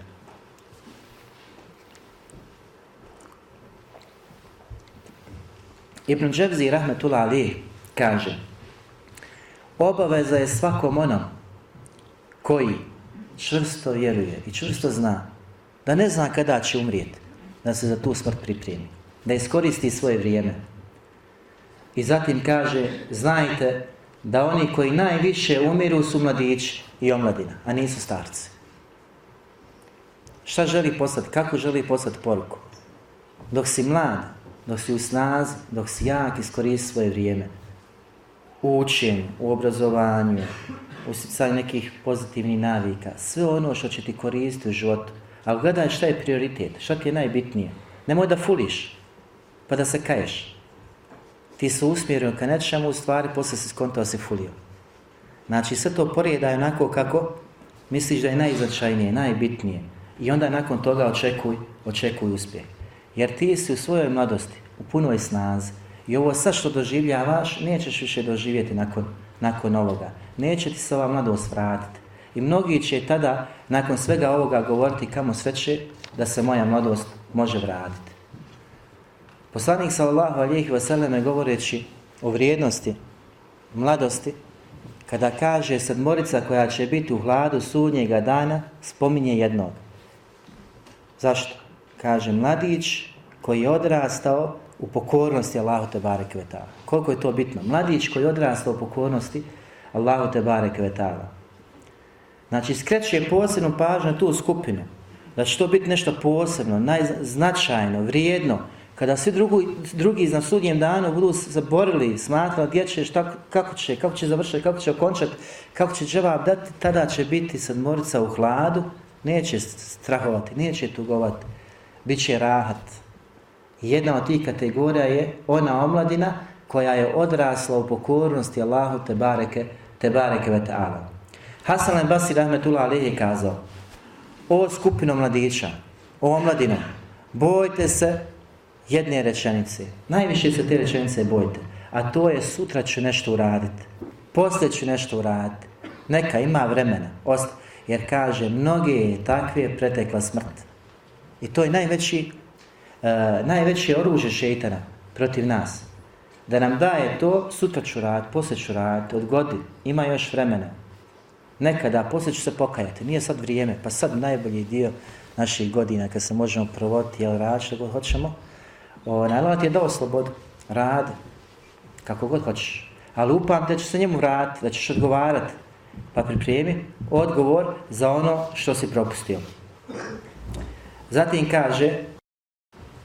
Ibn Dževzi rahmetullah alihi, kaže obaveza je svakom onom koji čvrsto vjeruje i čvrsto zna da ne zna kada će umrijeti, da se za tu smrt pripremi da iskoristi svoje vrijeme. I zatim kaže, znajte da oni koji najviše umiru su mladići i omladina, a nisu starci. Šta želi poslati? Kako želi poslati poruku? Dok si mlad, dok si u snazi, dok si jak, iskoristi svoje vrijeme. U učenju, u obrazovanju, u sticanju nekih pozitivnih navika, sve ono što će ti koristiti u životu. Ali gledaj šta je prioritet, šta ti je najbitnije. Nemoj da fuliš, pa da se kaješ. Ti se usmjerio ka nečemu, u stvari, posle se skontao se fulio. Znači, sve to porijedaj onako kako misliš da je najznačajnije, najbitnije. I onda nakon toga očekuj, očekuj uspjeh. Jer ti si u svojoj mladosti, u punoj snazi. I ovo sad što doživljavaš, nećeš više doživjeti nakon, nakon ovoga. Neće ti se ova mladost vratiti. I mnogi će tada, nakon svega ovoga, govoriti kamo sveće da se moja mladost može vratiti. Poslanik sallallahu alejhi ve govoreći o vrijednosti mladosti kada kaže sedmorica koja će biti u hladu sudnjega dana spominje jednog. Zašto? Kaže mladić koji je odrastao u pokornosti Allahu te bareke ve taala. Koliko je to bitno? Mladić koji odrasta odrastao u pokornosti Allahu te bareke ve taala. Znači skreće posebnu pažnju tu skupinu. Da će to biti nešto posebno, najznačajno, vrijedno, kada svi drugi, drugi na sudnjem danu budu zaborili, smatrali gdje će, šta, kako će, kako će završiti, kako će okončati, kako će džavab dati, tada će biti sadmorica u hladu, neće strahovati, neće tugovati, bit će rahat. Jedna od tih kategorija je ona omladina koja je odrasla u pokornosti Allahu te bareke, te bareke ve ta'ala. Hasan al-Basri rahmetullah alejhi je kazao, o skupino mladića, o omladino, bojte se jedne rečenice. Najviše se te rečenice bojte. A to je sutra ću nešto uraditi. Posle ću nešto uraditi. Neka ima vremena. Osta. Jer kaže, mnoge je takve pretekla smrt. I to je najveći, E, najveće oružje šeitana protiv nas. Da nam daje to, sutra ću rad, poslije ću rad, odgodi, ima još vremena. Nekada, poslije ću se pokajati, nije sad vrijeme, pa sad najbolji dio naših godina kad se možemo provoditi, jel rad, što god hoćemo, o, najlova ti je dao slobodu, rad, kako god hoćeš. Ali upam da će se njemu vratiti, da ćeš odgovarati, pa pripremi odgovor za ono što si propustio. Zatim kaže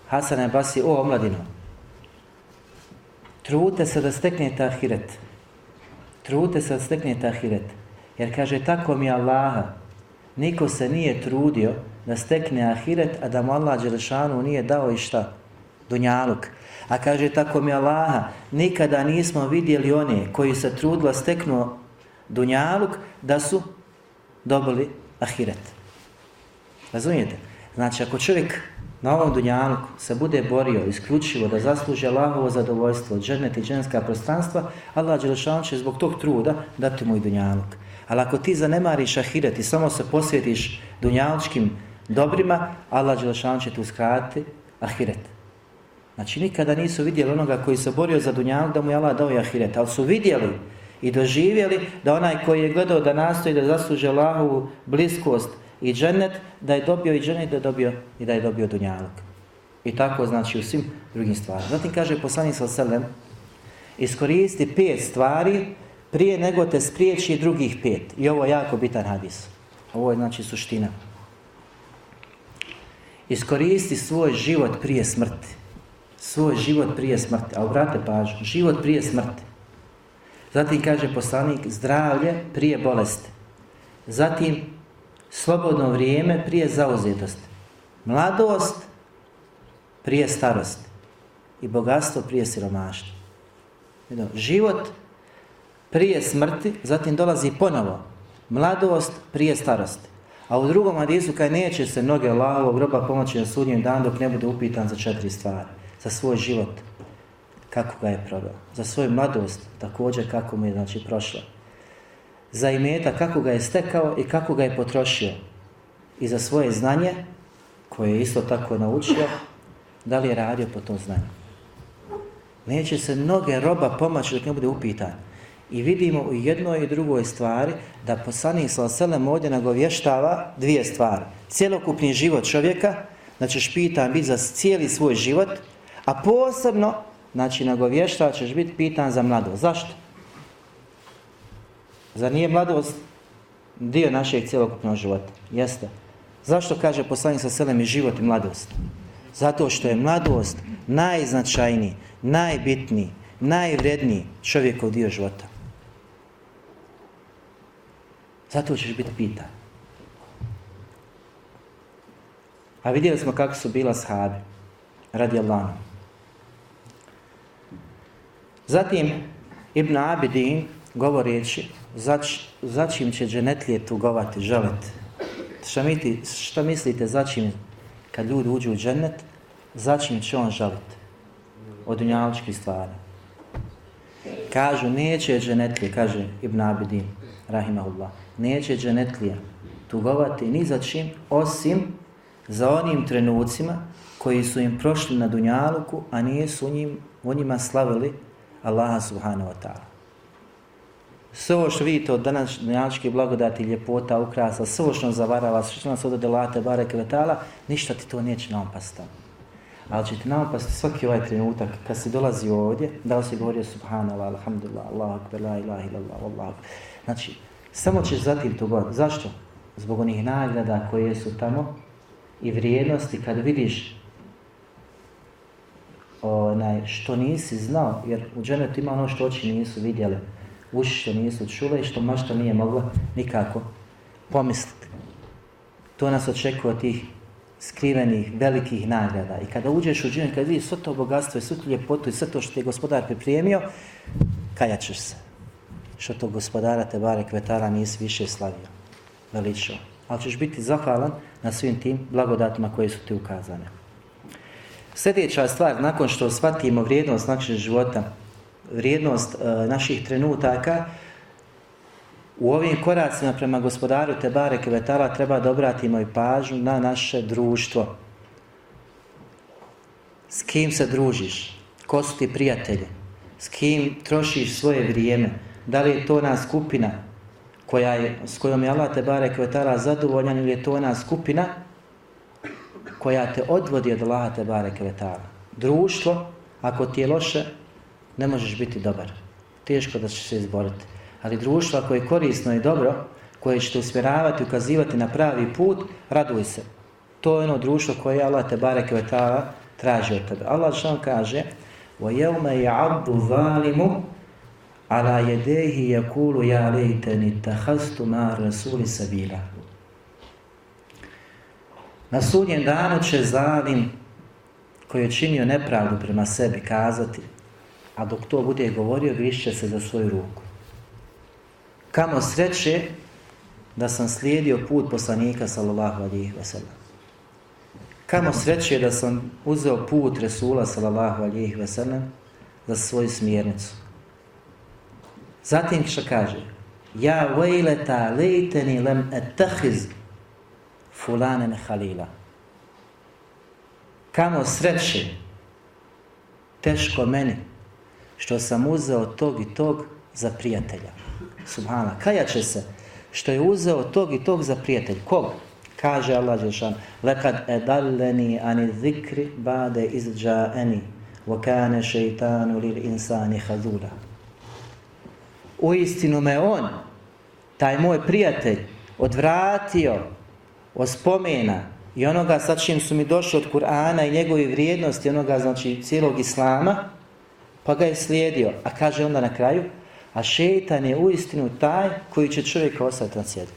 Hasan Abasi, o omladino, trudite se da steknete ahiret. Trudite se da steknete ahiret. Jer kaže, tako mi Allaha, niko se nije trudio da stekne ahiret, a da mu Allah Đelešanu nije dao i šta? Dunjaluk. A kaže, tako mi Allaha, nikada nismo vidjeli one koji se trudila steknu Dunjaluk, da su dobili ahiret. Razumijete? Znači, ako čovjek na ovom dunjanku se bude borio isključivo da zasluži Allahovo zadovoljstvo od i dženska prostranstva, Allah Đelešan će zbog tog truda dati mu i dunjanuk. Ali ako ti zanemariš ahiret i samo se posvjetiš dunjalučkim dobrima, Allah Đelešan će ti uskratiti ahiret. Znači, nikada nisu vidjeli onoga koji se borio za dunjanuk da mu je Allah dao i ahiret, ali su vidjeli i doživjeli da onaj koji je gledao da nastoji da zasluži Allahovu bliskost i džennet, da je dobio i džennet, da je dobio i da je dobio dunjalog. I tako znači u svim drugim stvarima. Zatim kaže poslanik sa selem, iskoristi pet stvari prije nego te spriječi drugih pet. I ovo je jako bitan hadis. Ovo je znači suština. Iskoristi svoj život prije smrti. Svoj život prije smrti. A obrate pažnju, život prije smrti. Zatim kaže poslanik zdravlje prije bolesti. Zatim slobodno vrijeme prije zauzetosti. Mladost prije starosti. I bogatstvo prije siromaštva. Život prije smrti, zatim dolazi ponovo. Mladost prije starosti. A u drugom hadisu kaj neće se noge Allahovog groba pomoći na sudnjem dan dok ne bude upitan za četiri stvari. Za svoj život, kako ga je proveo. Za svoju mladost, također kako mu je znači, prošla za imeta kako ga je stekao i kako ga je potrošio i za svoje znanje koje je isto tako naučio da li je radio po tom znanju neće se mnoge roba pomaći dok ne bude upitan i vidimo u jednoj i drugoj stvari da poslanik Salaselem ovdje nagovještava dvije stvari cijelokupni život čovjeka znači da ćeš pitan biti za cijeli svoj život a posebno znači nagovještava ćeš biti pitan za mladost. zašto? Zar nije mladost dio našeg cijelokupnog života? Jeste. Zašto kaže poslanik sa selem i život i mladost? Zato što je mladost najznačajniji, najbitniji, najvredniji čovjekov dio života. Zato ćeš biti pitan. A vidjeli smo kako su bila sahabi, radi Allahom. Zatim, Ibn Abidin, govoreći, zač, začim će dženetlije tugovati, želiti. Šta, miti, šta mislite začim kad ljudi uđu u dženet, začim će on želiti od unjaličkih stvari. Kažu, neće dženetlije, kaže Ibn Abidin, rahimahullah, neće dženetlije tugovati ni za čim, osim za onim trenucima koji su im prošli na dunjaluku, a nisu njim, u njima slavili Allaha subhanahu wa ta'ala sve ovo što vidite od današnjačke blagodati, ljepota, ukrasa, sve ovo što zavarava, sve što nas odode late, bare, kvetala, ništa ti to neće naopasti. Ali će ti naopasti svaki ovaj trenutak kad si dolazi ovdje, da li si govorio subhanallah, alhamdulillah, Allah, akbar, la ilaha illallah, Allah. Znači, samo ćeš zatim to god. Zašto? Zbog onih nagrada koje su tamo i vrijednosti kad vidiš onaj, što nisi znao, jer u dženetu ima ono što oči nisu vidjeli uši što nisu čule i što mašta nije mogla nikako pomisliti. To nas očekuje tih skrivenih velikih nagrada. I kada uđeš u džinu, kada vidiš sve to bogatstvo i sve tu ljepotu i sve to što ti je gospodar pripremio, kajačeš se. Što to gospodara te bare kvetara nisi više slavio, veličao. Ali ćeš biti zahvalan na svim tim blagodatima koje su ti ukazane. Sljedeća stvar, nakon što shvatimo vrijednost našeg života, vrijednost uh, naših trenutaka, u ovim koracima prema gospodaru Tebare Kvetala treba da obratimo i pažnju na naše društvo. S kim se družiš? Ko su ti prijatelji? S kim trošiš svoje vrijeme? Da li je to ona skupina koja je, s kojom je Allah Tebare Kvetala zadovoljan ili je to ona skupina koja te odvodi od Allaha Tebare Kvetala? Društvo, ako ti je loše, ne možeš biti dobar. Teško da ćeš se izboriti ali društvo koje je korisno i dobro, koje će te usmjeravati, ukazivati na pravi put, raduj se. To je ono društvo koje Allah te bareke ve taala traži od tebe. Allah što kaže: "Wa yawma ya'addu zalimu ala yadayhi yaqulu ya laytani ittakhadhtu ma rasuli sabila." Na sudnjem danu će zalim koji je činio nepravdu prema sebi kazati, a dok to bude govorio, grišće se za svoju ruku. Kamo sreće da sam slijedio put poslanika sallallahu alihi wasallam. Kamo sreće da sam uzeo put Resula sallallahu alihi wasallam za svoju smjernicu. Zatim što kaže Ja vejleta lejteni lem etahiz fulanen halila. Kamo sreće teško meni što sam uzeo tog i tog za prijatelja. Subhana, kajače se što je uzeo tog i tog za prijatelj. Kog? Kaže Allah Đelšan, lekad edalleni ani zikri bade izđaeni, vokane šeitanu lil insani hazula. U istinu me on, taj moj prijatelj, odvratio od spomena i onoga sa čim su mi došli od Kur'ana i njegove vrijednosti, onoga znači cijelog Islama, pa ga je slijedio. A kaže onda na kraju, A šetan je uistinu taj koji će čovjeka ostaviti na sjedu.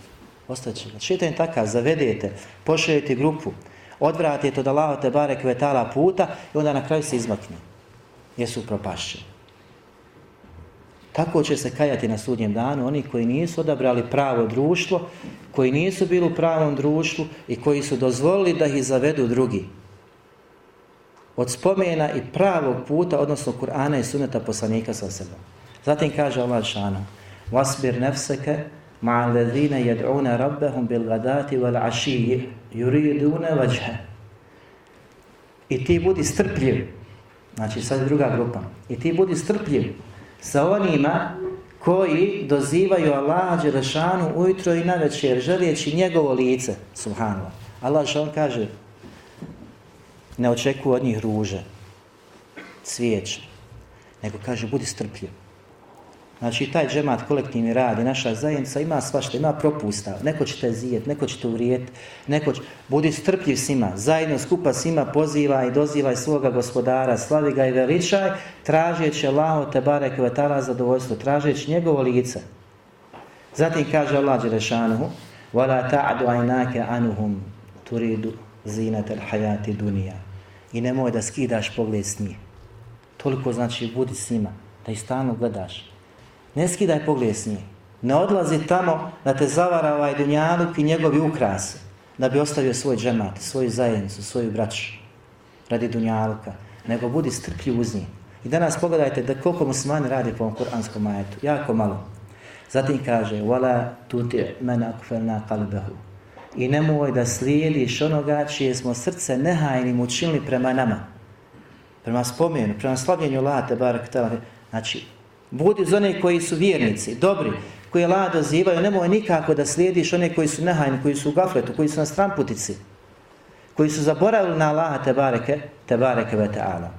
Ostaće ga. Šetan je takav, zavedete, pošaljete grupu, odvratite od Allaha te bare kvetala puta i onda na kraju se izmakne. Jesu propašćeni. Tako će se kajati na sudnjem danu oni koji nisu odabrali pravo društvo, koji nisu bili u pravom društvu i koji su dozvolili da ih zavedu drugi. Od spomena i pravog puta, odnosno Kur'ana i suneta poslanika sa sebom. Zatim kaže Allah šanu Vasbir nefseke ma'a ledhine jed'une rabbehum bil gadati wal ašiji yuridune vajhe I ti budi strpljiv. Znači sad druga grupa. I ti budi strpljiv sa onima koji dozivaju Allaha Đelešanu ujutro i na večer želijeći njegovo lice. Subhanallah. Allah što on kaže ne očekuju od njih ruže cvijeće nego kaže budi strpljiv Znači, taj džemat kolektivni rad i naša zajednica ima svašta, ima propusta. Neko će te zijet, neko će te uvrijet, neko će... Budi strpljiv svima, zajedno skupa svima poziva i dozivaj svoga gospodara, slavi ga i veličaj, tražeći Allaho te bare kvetala zadovoljstvo, tražeći njegovo lice. Zatim kaže Allah Đerešanuhu, وَلَا تَعْدُ عَيْنَاكَ عَنُهُمْ تُرِيدُ زِينَةَ الْحَيَاتِ دُنِيَا i nemoj da skidaš pogled s njih. Toliko znači budi s njima, da ih stalno gledaš. Ne skidaj pogled s njih. Ne odlazi tamo da te zavara ovaj dunjaluk i njegovi ukrasi, da bi ostavio svoj džemat, svoju zajednicu, svoju braću radi dunjaluka, nego budi strpljiv uz njih. I danas pogledajte da koliko musmani radi po ovom kuranskom majetu, jako malo. Zatim kaže, وَلَا تُتِعْ مَنَا كُفَلْنَا قَلْبَهُ I nemoj da slijediš onoga čije smo srce nehajnim učinili prema nama. Prema spomenu, prema slavljenju late, barak tala. Znači, Budi za one koji su vjernici, dobri, koji Allah dozivaju, nemoj nikako da slijediš one koji su nehajni, koji su u gafletu, koji su na stramputici, koji su zaboravili na Allaha te bareke, te bareke ve ta'ala.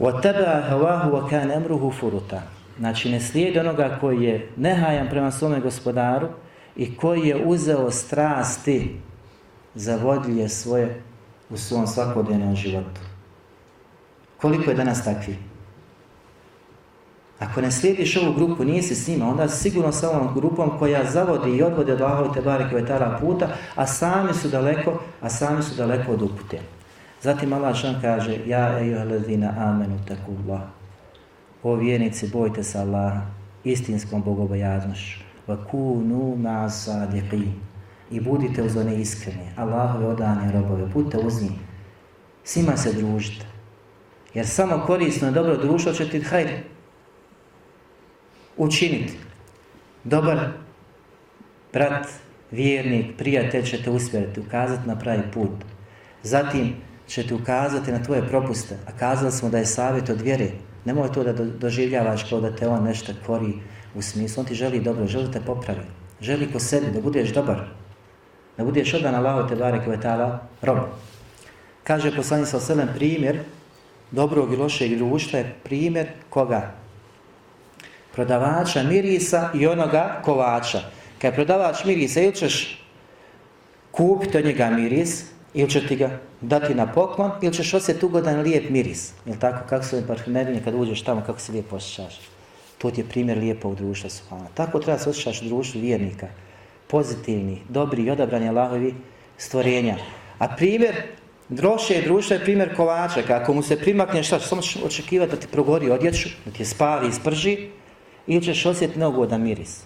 Wa taba وَكَانَ أَمْرُهُ فُرُتَ amruhu. Znači ne slijedi onoga koji je nehajan prema svome gospodaru i koji je uzeo strasti za vodilje svoje u svom svakodnevnom životu. Koliko je danas takvi? Ako ne slijediš ovu grupu, nisi s njima, onda si sigurno sa ovom grupom koja zavodi i odvodi od Allahovi te bareke vetara puta, a sami su daleko, a sami su daleko od upute. Zatim Allah šan kaže, ja ejuha ledina amenu takullah. O vjernici, bojte se Allaha istinskom bogobojaznošću. وَكُونُوا kunu صَادِقِينَ. I budite uz one iskrene, Allahove odane robove, budite uz njih. Svima se družite. Jer samo korisno i dobro društvo će ti hajde učiniti. Dobar brat, vjernik, prijatelj će te usmjeriti, ukazati na pravi put. Zatim će te ukazati na tvoje propuste. A kazali smo da je savjet od vjere. Nemoj to da doživljavaš kao da te on nešto kori u smislu. On ti želi dobro, želi te popravi. Želi ko sebi da budeš dobar. Da budeš odan Allaho te bare kvetala rob. Kaže poslani sa oselem primjer dobrog i lošeg društva je primjer koga? prodavača mirisa i onoga kovača. Kad je prodavač mirisa, ili ćeš kupiti od njega miris, ili će ti ga dati na poklon, ili ćeš osjeti ugodan lijep miris. Ili tako, kako su parfumerinje, kad uđeš tamo, kako se lijepo osjećaš. To ti je primjer lijepog društva. subhana. Tako treba se osjećaš društvu vjernika. Pozitivni, dobri i odabrani Allahovi stvorenja. A primjer Droše društva je primjer kolača. Kako mu se primakne šta, samo ćeš očekivati da ti progori odjeću, da ti je spali i sprži, ili ćeš osjetiti neugodan miris.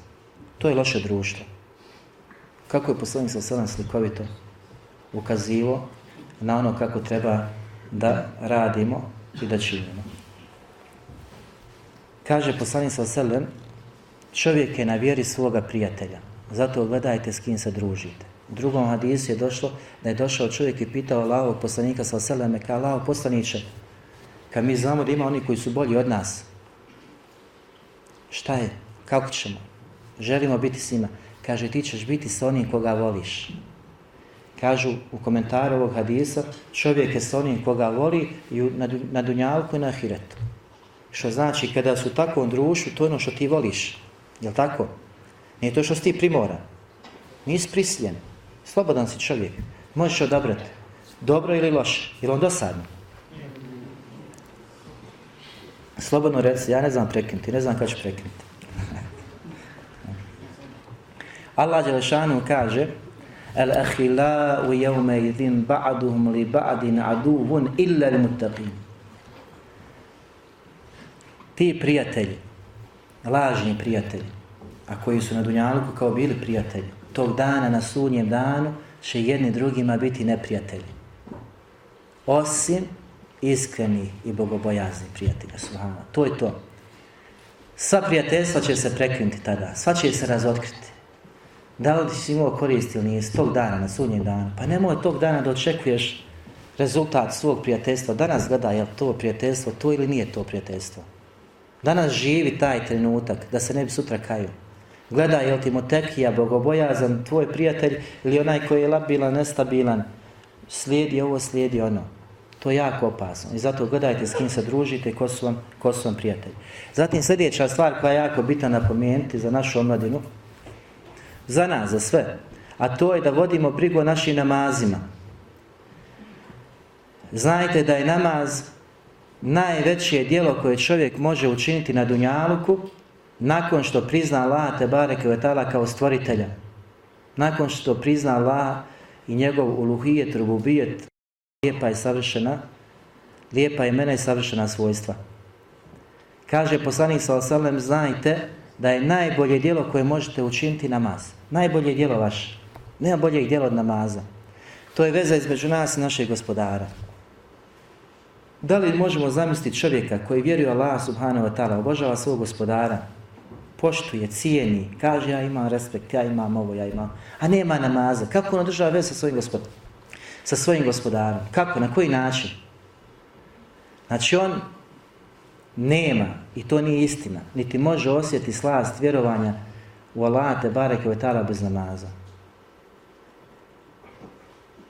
To je loše društvo. Kako je poslanik sa sedam slikovito ukazivo na ono kako treba da radimo i da činimo. Kaže poslanik sa selem, čovjek je na vjeri svoga prijatelja. Zato gledajte s kim se družite. U drugom hadisu je došlo da je došao čovjek i pitao Allahovog poslanika sa seleme, kao Allahov poslaniće, kad mi znamo da ima oni koji su bolji od nas, Šta je? Kako ćemo? Želimo biti s njima. Kaže, ti ćeš biti s onim koga voliš. Kažu u komentaru ovog hadisa, čovjek je s onim koga voli i na, na dunjalku i na ahiretu. Što znači, kada su u takvom društvu, to je ono što ti voliš. Je tako? Nije to što si ti primora. Nisi prisiljen. Slobodan si čovjek. Možeš odabrati. Dobro ili loše. Ili on dosadno? Slobodno reci, ja ne znam prekinuti, ne znam kada ću prekinuti. Allah Đelešanu kaže El ahila u jevme idin ba'duhum li ba'din aduvun illa li mutaqin. Ti prijatelji, lažni prijatelji, a koji su na Dunjalku kao bili prijatelji, tog dana na sudnjem danu će jedni drugima biti neprijatelji. Osim iskreni i bogobojazni prijatelja. Subhanallah. To je to. Sva prijateljstva će se prekinuti tada. Sva će se razotkriti. Da li si imao korist ili nije s tog dana, na sudnjem danu? Pa nemoj tog dana da očekuješ rezultat svog prijateljstva. Danas gleda je to prijateljstvo to ili nije to prijateljstvo. Danas živi taj trenutak da se ne bi sutra kaju. Gledaj, je li ti motekija, bogobojazan, tvoj prijatelj ili onaj koji je labilan, nestabilan. Slijedi ovo, slijedi ono. To je jako opasno. I zato gledajte s kim se družite, ko su vam, ko su vam prijatelji. Zatim sljedeća stvar koja je jako bitna napomenuti za našu omladinu, za nas, za sve, a to je da vodimo brigu o našim namazima. Znajte da je namaz najveće dijelo koje čovjek može učiniti na Dunjaluku nakon što prizna Allah te bareke vetala kao stvoritelja. Nakon što prizna Allah i njegov uluhijet, rububijet, lijepa je savršena, lijepa je mene i savršena svojstva. Kaže poslanik sa osalem, znajte da je najbolje dijelo koje možete učiniti namaz. Najbolje dijelo vaše. Nema boljeg dijela od namaza. To je veza između nas i našeg gospodara. Da li možemo zamisliti čovjeka koji vjeruje Allah subhanahu wa ta'ala, obožava svog gospodara, poštuje, cijeni, kaže ja imam respekt, ja imam ovo, ja imam, a nema namaza. Kako on održava vez sa svojim gospodarom? sa svojim gospodarom. Kako? Na koji način? Znači on nema, i to nije istina, niti može osjetiti slast vjerovanja u Allah te bareke ve ta'ala bez namaza.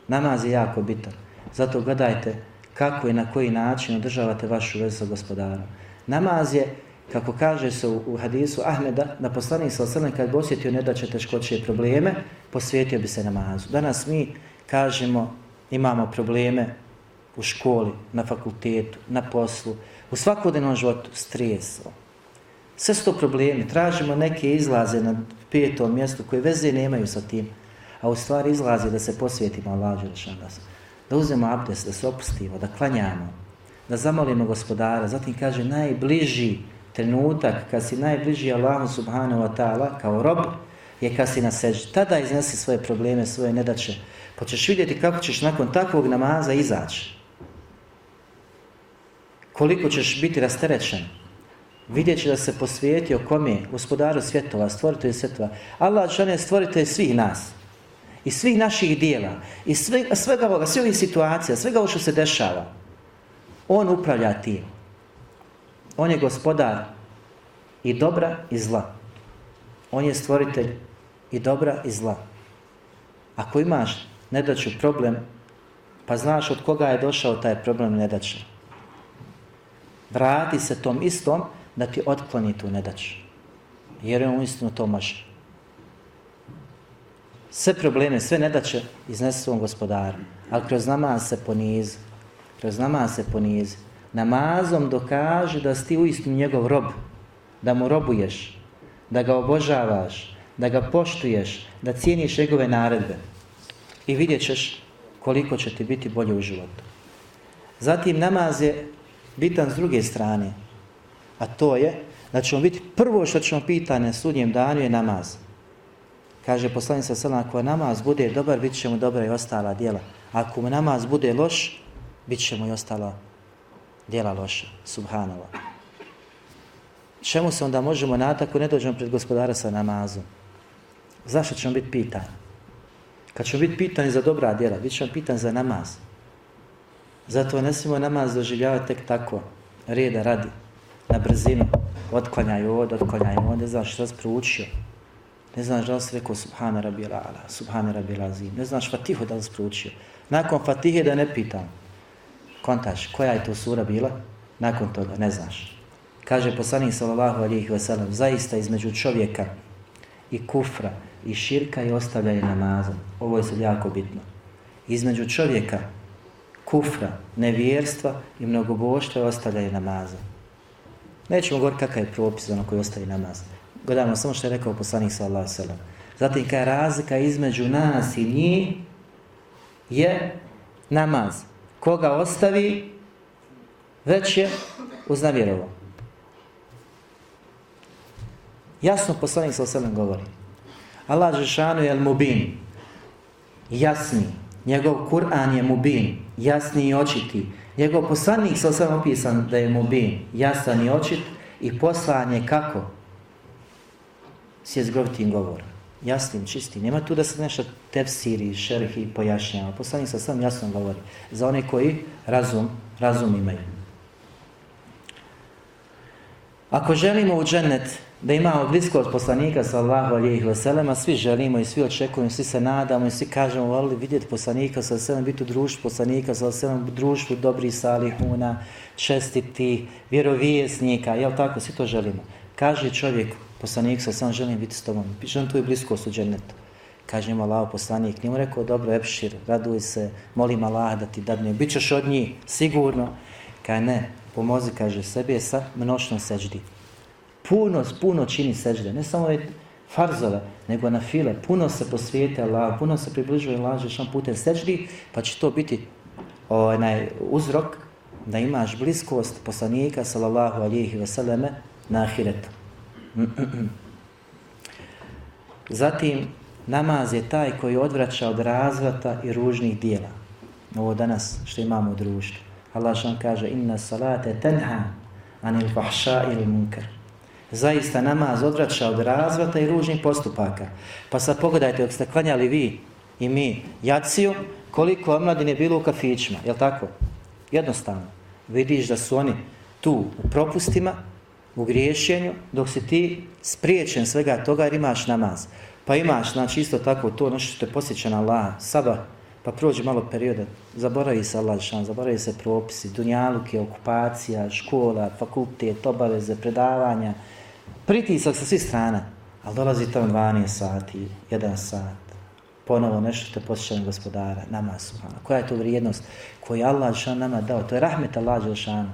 Namaz je jako bitan. Zato gledajte kako i na koji način održavate vašu vezu sa gospodarom. Namaz je, kako kaže se u, u hadisu Ahmeda, da poslanik sa osrme, kad bi osjetio ne da će teškoće i probleme, posvijetio bi se namazu. Danas mi kažemo imamo probleme u školi, na fakultetu, na poslu, u svakodnevnom životu, stresu. Sve su to problemi. Tražimo neke izlaze na petom mjestu koje veze nemaju sa tim. A u stvari izlazi da se posvijetimo Allah Želešanas. Da uzmemo abdest, da se opustimo, da klanjamo, da zamolimo gospodara. Zatim kaže najbliži trenutak kad si najbliži Allahu subhanahu wa ta'ala kao rob je kad si na seđi. Tada iznesi svoje probleme, svoje nedače. Pa ćeš vidjeti kako ćeš nakon takvog namaza izaći. Koliko ćeš biti rasterećen. Vidjet će da se posvijetio kome? Gospodaru svjetova, stvoritelju svjetova. Allah je stvoritelj svih nas. I svih naših dijela. I sve, svega ovoga, sve ovih situacija, svega ovo što se dešava. On upravlja tim. On je gospodar i dobra i zla. On je stvoritelj i dobra i zla. Ako imaš nedaću problem, pa znaš od koga je došao taj problem nedaće. Vrati se tom istom da ti otkloni tu nedaću. Jer on istinu to može. Sve probleme, sve nedaće iznese svom gospodaru. Ali kroz namaz se ponizi. Kroz namaz se ponizi. Namazom dokaže da si ti uistinu njegov rob. Da mu robuješ. Da ga obožavaš. Da ga poštuješ. Da cijeniš njegove naredbe i vidjet ćeš koliko će ti biti bolje u životu. Zatim namaz je bitan s druge strane, a to je da ćemo biti prvo što ćemo pitane na sudnjem danu je namaz. Kaže poslanik sa selam, ako namaz bude dobar, bit će mu dobra i ostala djela. Ako mu namaz bude loš, bit će mu i ostala djela loša. Subhanallah. Čemu se onda možemo nadati ako ne dođemo pred gospodara sa namazom? Zašto ćemo biti pitani? Kad ćemo biti pitani za dobra djela, bit ćemo pitani za namaz. Zato ne smijemo namaz doživljavati tek tako, reda radi, na brzinu, otklanjaju ovdje, otklanjaju ovdje, ne znaš što si proučio. Ne znaš da li si rekao Subhana rabi ala, Subhana rabi azim. ne znaš Fatihu da li si proučio. Nakon Fatihe da ne pitam, kontaš, koja je to sura bila? Nakon toga, ne znaš. Kaže poslanik sallallahu alihi wasallam, zaista između čovjeka i kufra, i širka i ostavljanje namaza. Ovo je sad jako bitno. Između čovjeka, kufra, nevjerstva i mnogoboštva je ostavljanje namaza. Nećemo govoriti kakav je propis ono koji ostavi namaz. Gledamo samo što je rekao poslanik sallallahu sallam. Zatim kada razlika između nas i njih je namaz. Koga ostavi, već je uznavjerovo. Jasno poslanik sallallahu sallam govori. Allah Žešanu je mubin, jasni. Njegov Kur'an je mubin, jasni i očiti. Njegov poslanik sa osam opisan da je mubin, jasan i očit i poslan je kako? S jezgrovitim govorom. Jasnim, čistim. Nema tu da se nešto tefsiri, šerhi pojašnjava. Poslanik sa sam jasno govori. Za one koji razum, razum imaju. Ako želimo u džennet da imamo blisko od poslanika sallahu alijih veselema, svi želimo i svi očekujemo, svi se nadamo i svi kažemo, volili vidjeti poslanika sallahu alijih biti u društvu poslanika sallahu alijih u društvu dobrih salihuna, čestiti, vjerovijesnika, jel tako, svi to želimo. Kaže čovjek, poslanik sa sam želim biti s tobom, želim tvoju bliskost u džennetu. Kaže im Allah, poslanik, njemu rekao, dobro, epšir, raduj se, molim Allah da ti dadne, bit ćeš od njih, sigurno. Kaže, ne, pomozi, kaže, sebi sa mnošnom seđdi puno, puno čini seđde, ne samo je farzove, nego na file, puno se posvijete Allah, puno se približuje Allah, žešan putem seđdi, pa će to biti onaj uzrok da imaš bliskost poslanika, sallallahu alihi veseleme na ahiretu. Zatim, namaz je taj koji odvraća od razvrata i ružnih dijela. Ovo danas što imamo u društvu. Allah šan kaže, inna salate tenha anil fahša ili munkar zaista namaz odvraća od razvrata i ružnih postupaka. Pa sad pogledajte, dok ste klanjali vi i mi jaciju, koliko omladine bilo u kafićima, je tako? Jednostavno. Vidiš da su oni tu u propustima, u griješenju, dok si ti spriječen svega toga jer imaš namaz. Pa imaš, znači isto tako, to ono što te posjeća na Allah, saba, pa prođe malo perioda, zaboravi se Allah šan, zaboravi se propisi, dunjaluke, okupacija, škola, fakultet, obaveze, predavanja, pritisak sa svih strana, ali dolazi tamo 12 sati, 1 sat, ponovo nešto te posjeća na gospodara, nama subhana. Koja je to vrijednost koju Allah šan nama dao? To je rahmet Allah šan.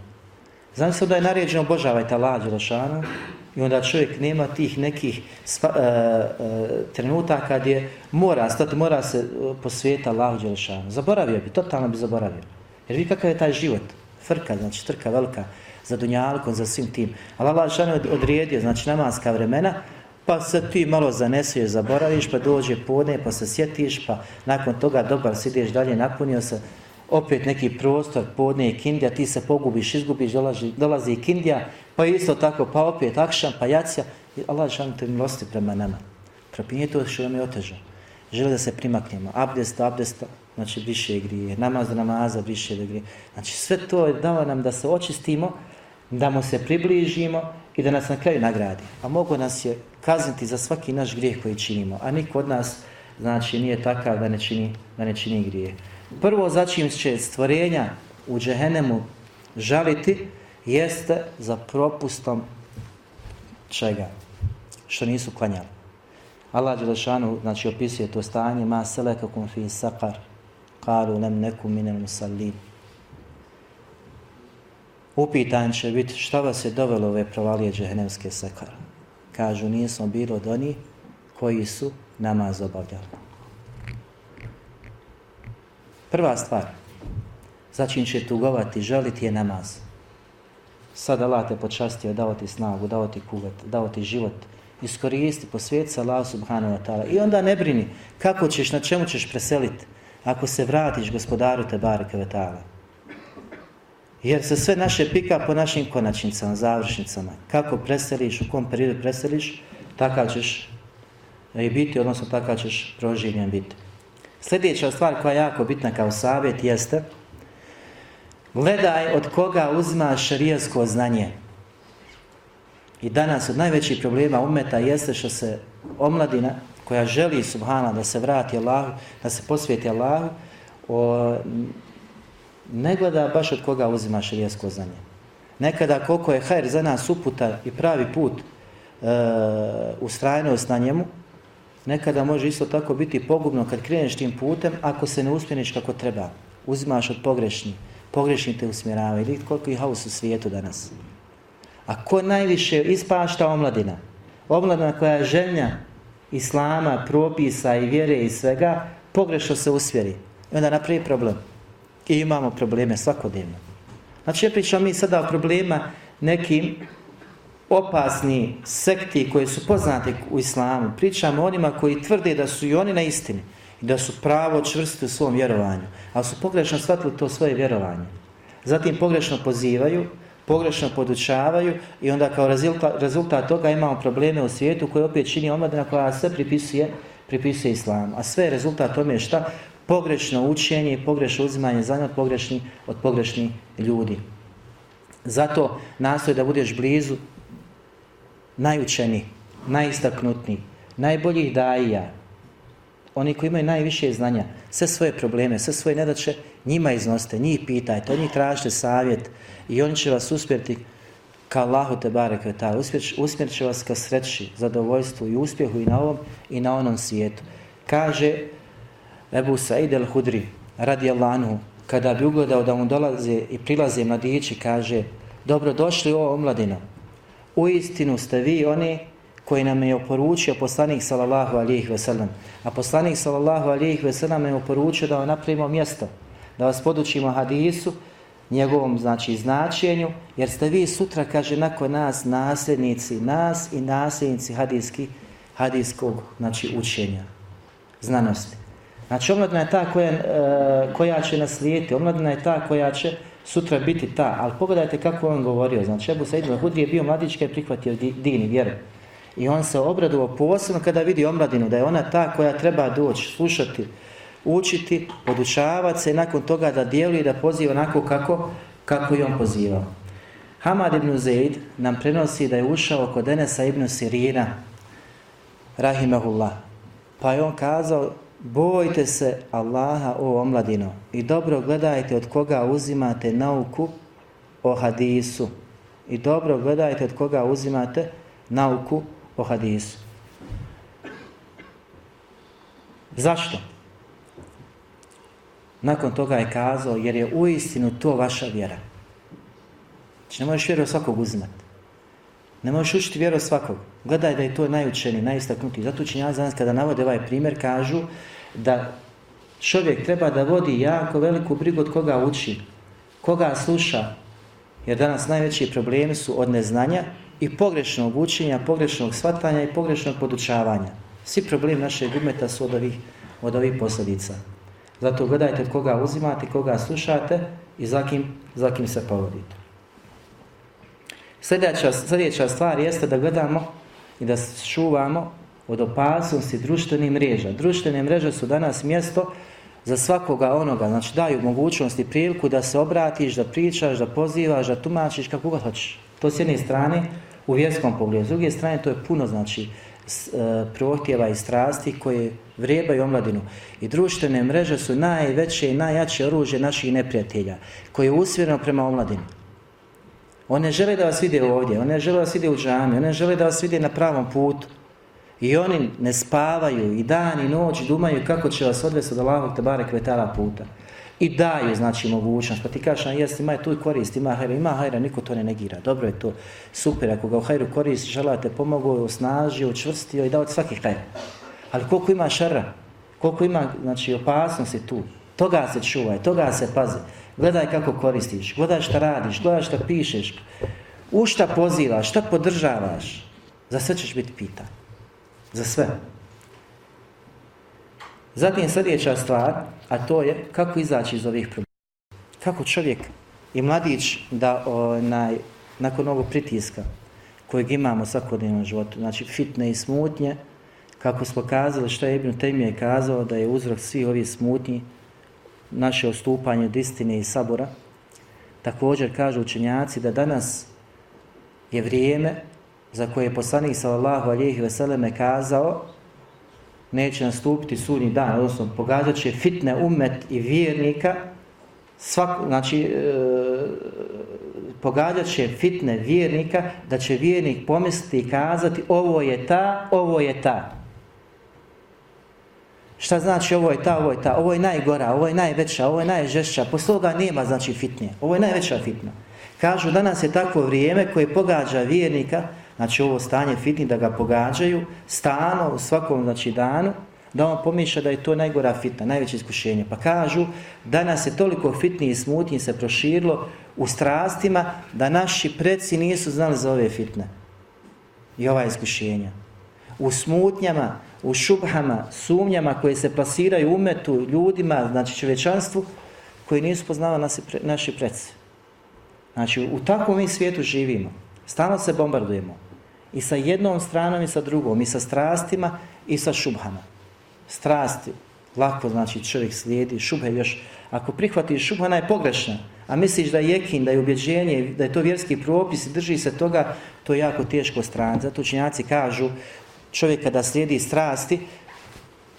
Znam se da je naređeno obožavajte Allah šan I onda čovjek nema tih nekih spa, e, e, trenutaka je mora stati, mora se posvijeti Allahu Đelešanu. Zaboravio bi, totalno bi zaboravio. Jer vi kakav je taj život? Frka, znači trka velika za dunjalkom, za svim tim. Ali Allah Đelešanu je odrijedio, znači namaska vremena, pa se ti malo zanesuješ, zaboraviš, pa dođe podne, pa se sjetiš, pa nakon toga dobar sideš dalje, napunio se opet neki prostor, podne i kindija, ti se pogubiš, izgubiš, dolazi, dolazi i kindija, pa isto tako, pa opet akšan, pa jacija. I Allah žalim te milosti prema nama. Propinje to što nam je otežao. Žele da se primaknemo. Abdest, abdest, znači više grije. Namaz, namaza, više da grije. Znači sve to je dao nam da se očistimo, da mu se približimo i da nas na kraju nagradi. A mogu nas je kazniti za svaki naš grijeh koji činimo. A niko od nas znači nije takav da ne čini, da ne čini grije. Prvo začim će stvorenja u džehennemu žaliti jeste za propustom čega? Što nisu klanjali. Allah Đelešanu znači, opisuje to stanje ma selekakum fi sakar kalu nem neku minem musallin. Upitan će biti šta vas je dovelo ove provalije džehennemske sakara. Kažu nismo bilo od onih koji su namaz obavljali. Prva stvar, začin će tugovati, žaliti je namaz. Sad Allah te počastio, dao ti snagu, dao ti kuvet, dao ti život. Iskoristi, posvijeti se Allah subhanahu wa ta'ala. I onda ne brini kako ćeš, na čemu ćeš preseliti ako se vratiš gospodaru te bareke wa ta'ala. Jer se sve naše pika po našim konačnicama, završnicama. Kako preseliš, u kom periodu preseliš, takav ćeš i biti, odnosno takav ćeš proživljen biti. Sljedeća stvar koja je jako bitna kao savjet jeste gledaj od koga uzmaš šarijasko znanje. I danas od najvećih problema umeta jeste što se omladina koja želi subhana da se vrati Allahu, da se posvijeti Allahu, o, ne gleda baš od koga uzima šarijasko znanje. Nekada koliko je hajr za nas uputa i pravi put e, ustrajnost na njemu, nekada može isto tako biti pogubno kad kreneš tim putem ako se ne uspjeniš kako treba. Uzimaš od pogrešni, pogrešni te usmjerava. Ili koliko je haos u svijetu danas. A ko najviše ispašta omladina? Omladina koja je želja islama, propisa i vjere i svega, pogrešno se usmjeri. I onda napravi problem. I imamo probleme svakodnevno. Znači, ja pričam mi sada o problema nekim opasni sekti koji su poznati u islamu. Pričamo onima koji tvrde da su i oni na istini i da su pravo čvrsti u svom vjerovanju, ali su pogrešno shvatili to svoje vjerovanje. Zatim pogrešno pozivaju, pogrešno podučavaju i onda kao rezultat, rezultat toga imamo probleme u svijetu koje opet čini omladina koja sve pripisuje, pripisuje islamu. A sve je rezultat tome je šta? Pogrešno učenje i pogrešno uzimanje znanja od pogrešnih, od pogrešnih ljudi. Zato nastoj da budeš blizu najučeni, najistaknutni, najboljih daija, oni koji imaju najviše znanja, sve svoje probleme, sve svoje nedače, njima iznoste, njih pitajte, od njih tražite savjet i oni će vas uspjeti ka Allahu te barek ta usmjer će vas ka sreći, zadovoljstvu i uspjehu i na ovom i na onom svijetu. Kaže Ebu Said el-Hudri, radi Allahu, kada bi ugledao da mu dolaze i prilaze mladići, kaže, dobro došli o omladina, u istinu ste vi oni koji nam je oporučio poslanik sallallahu alihi veselam. A poslanik sallallahu alihi veselam je oporučio da vam napravimo mjesto, da vas podučimo hadisu, njegovom znači značenju, jer ste vi sutra, kaže, nakon nas nasljednici, nas i nasljednici hadijski, hadijskog znači, učenja, znanosti. Znači, omladina je ta koja, e, koja će naslijeti, omladina je ta koja će sutra biti ta, ali pogledajte kako on govorio, znači Ebu Said al-Hudri je bio mladić kada je prihvatio dini vjeru. I on se obradovao posebno kada vidi omladinu, da je ona ta koja treba doći, slušati, učiti, podučavati se i nakon toga da djeluje i da poziva onako kako, kako je on pozivao. Hamad ibn Zaid nam prenosi da je ušao kod Enesa ibn Sirina, rahimahullah, pa je on kazao, Bojte se Allaha o omladino i dobro gledajte od koga uzimate nauku o hadisu. I dobro gledajte od koga uzimate nauku o hadisu. Zašto? Nakon toga je kazao, jer je u istinu to vaša vjera. Znači ne možeš vjeru svakog uzimati. Ne možeš učiti vjeru svakog. Gledaj da je to najučeniji, najistaknutiji. Zato učenjaci danas kada navode ovaj primjer kažu da čovjek treba da vodi jako veliku brigu od koga uči, koga sluša. Jer danas najveći problemi su od neznanja i pogrešnog učenja, pogrešnog shvatanja i pogrešnog podučavanja. Svi problemi našeg umeta su od ovih, od ovih posljedica. Zato gledajte od koga uzimate, koga slušate i za kim, za kim se povodite. Sljedeća, sljedeća stvar jeste da gledamo i da čuvamo od opasnosti društvenih mreža. Društvene mreže su danas mjesto za svakoga onoga, znači daju mogućnost i priliku da se obratiš, da pričaš, da pozivaš, da tumačiš kako god hoćeš. To s jedne strane u vjerskom pogledu, s druge strane to je puno znači e, prohtjeva i strasti koje vrebaju omladinu. I društvene mreže su najveće i najjače oružje naših neprijatelja koje je usvjereno prema omladinu. One žele da vas vide ovdje, one žele da vas vide u džami, one žele da vas vide na pravom putu. I oni ne spavaju i dan i noć dumaju kako će vas odvesti od Allahog tebare kvetala puta. I daju, znači, mogućnost. Pa ti kažeš, jesi, ima je tu i korist, ima hajra, ima hajra, niko to ne negira. Dobro je to, super, ako ga u hajru koristi, žela te pomogu, osnažio, učvrstio i dao ti svaki hajra. Ali koliko ima šara, koliko ima, znači, opasnosti tu, toga se čuvaj, toga se pazi. Gledaj kako koristiš, gledaj šta radiš, gledaj šta pišeš, u šta pozivaš, šta podržavaš. Za sve ćeš biti pitan. Za sve. Zatim sljedeća stvar, a to je kako izaći iz ovih problema. Kako čovjek i mladić da onaj, nakon ovog pritiska kojeg imamo svakodnevnom životu, znači fitne i smutnje, kako smo kazali što je Ibn Taymi kazao da je uzrok svih ovih smutnji naše ostupanje od istine i sabora. Također kažu učenjaci da danas je vrijeme za koje je poslanik sallallahu alihi veseleme kazao neće nastupiti sudnji dan, odnosno pogađat će fitne umet i vjernika svak, znači e, pogađat će fitne vjernika da će vjernik pomisliti i kazati ovo je ta, ovo je ta. Šta znači ovo je ta, ovo je ta, ovo je najgora, ovo je najveća, ovo je najžešća, posle toga nema znači fitnije, ovo je najveća fitna. Kažu danas je takvo vrijeme koje pogađa vjernika, znači ovo stanje fitni da ga pogađaju, stano u svakom znači danu, da on pomišlja da je to najgora fitna, najveće iskušenje. Pa kažu, danas je toliko fitni i smutnji se proširilo u strastima da naši preci nisu znali za ove fitne i ova iskušenja. U smutnjama, u šubhama, sumnjama koje se plasiraju umetu ljudima, znači čovečanstvu, koji nisu poznavali naši, pre, naši preci. Znači, u takvom mi svijetu živimo. Stalno se bombardujemo. I sa jednom stranom i sa drugom. I sa strastima i sa šubhama. Strasti. Lako, znači, čovjek slijedi. Šubhe još. Ako prihvatiš šubha, ona je pogrešna. A misliš da je jekin, da je ubjeđenje, da je to vjerski propis i drži se toga, to je jako teško stran. Zato učenjaci kažu čovjek kada slijedi strasti,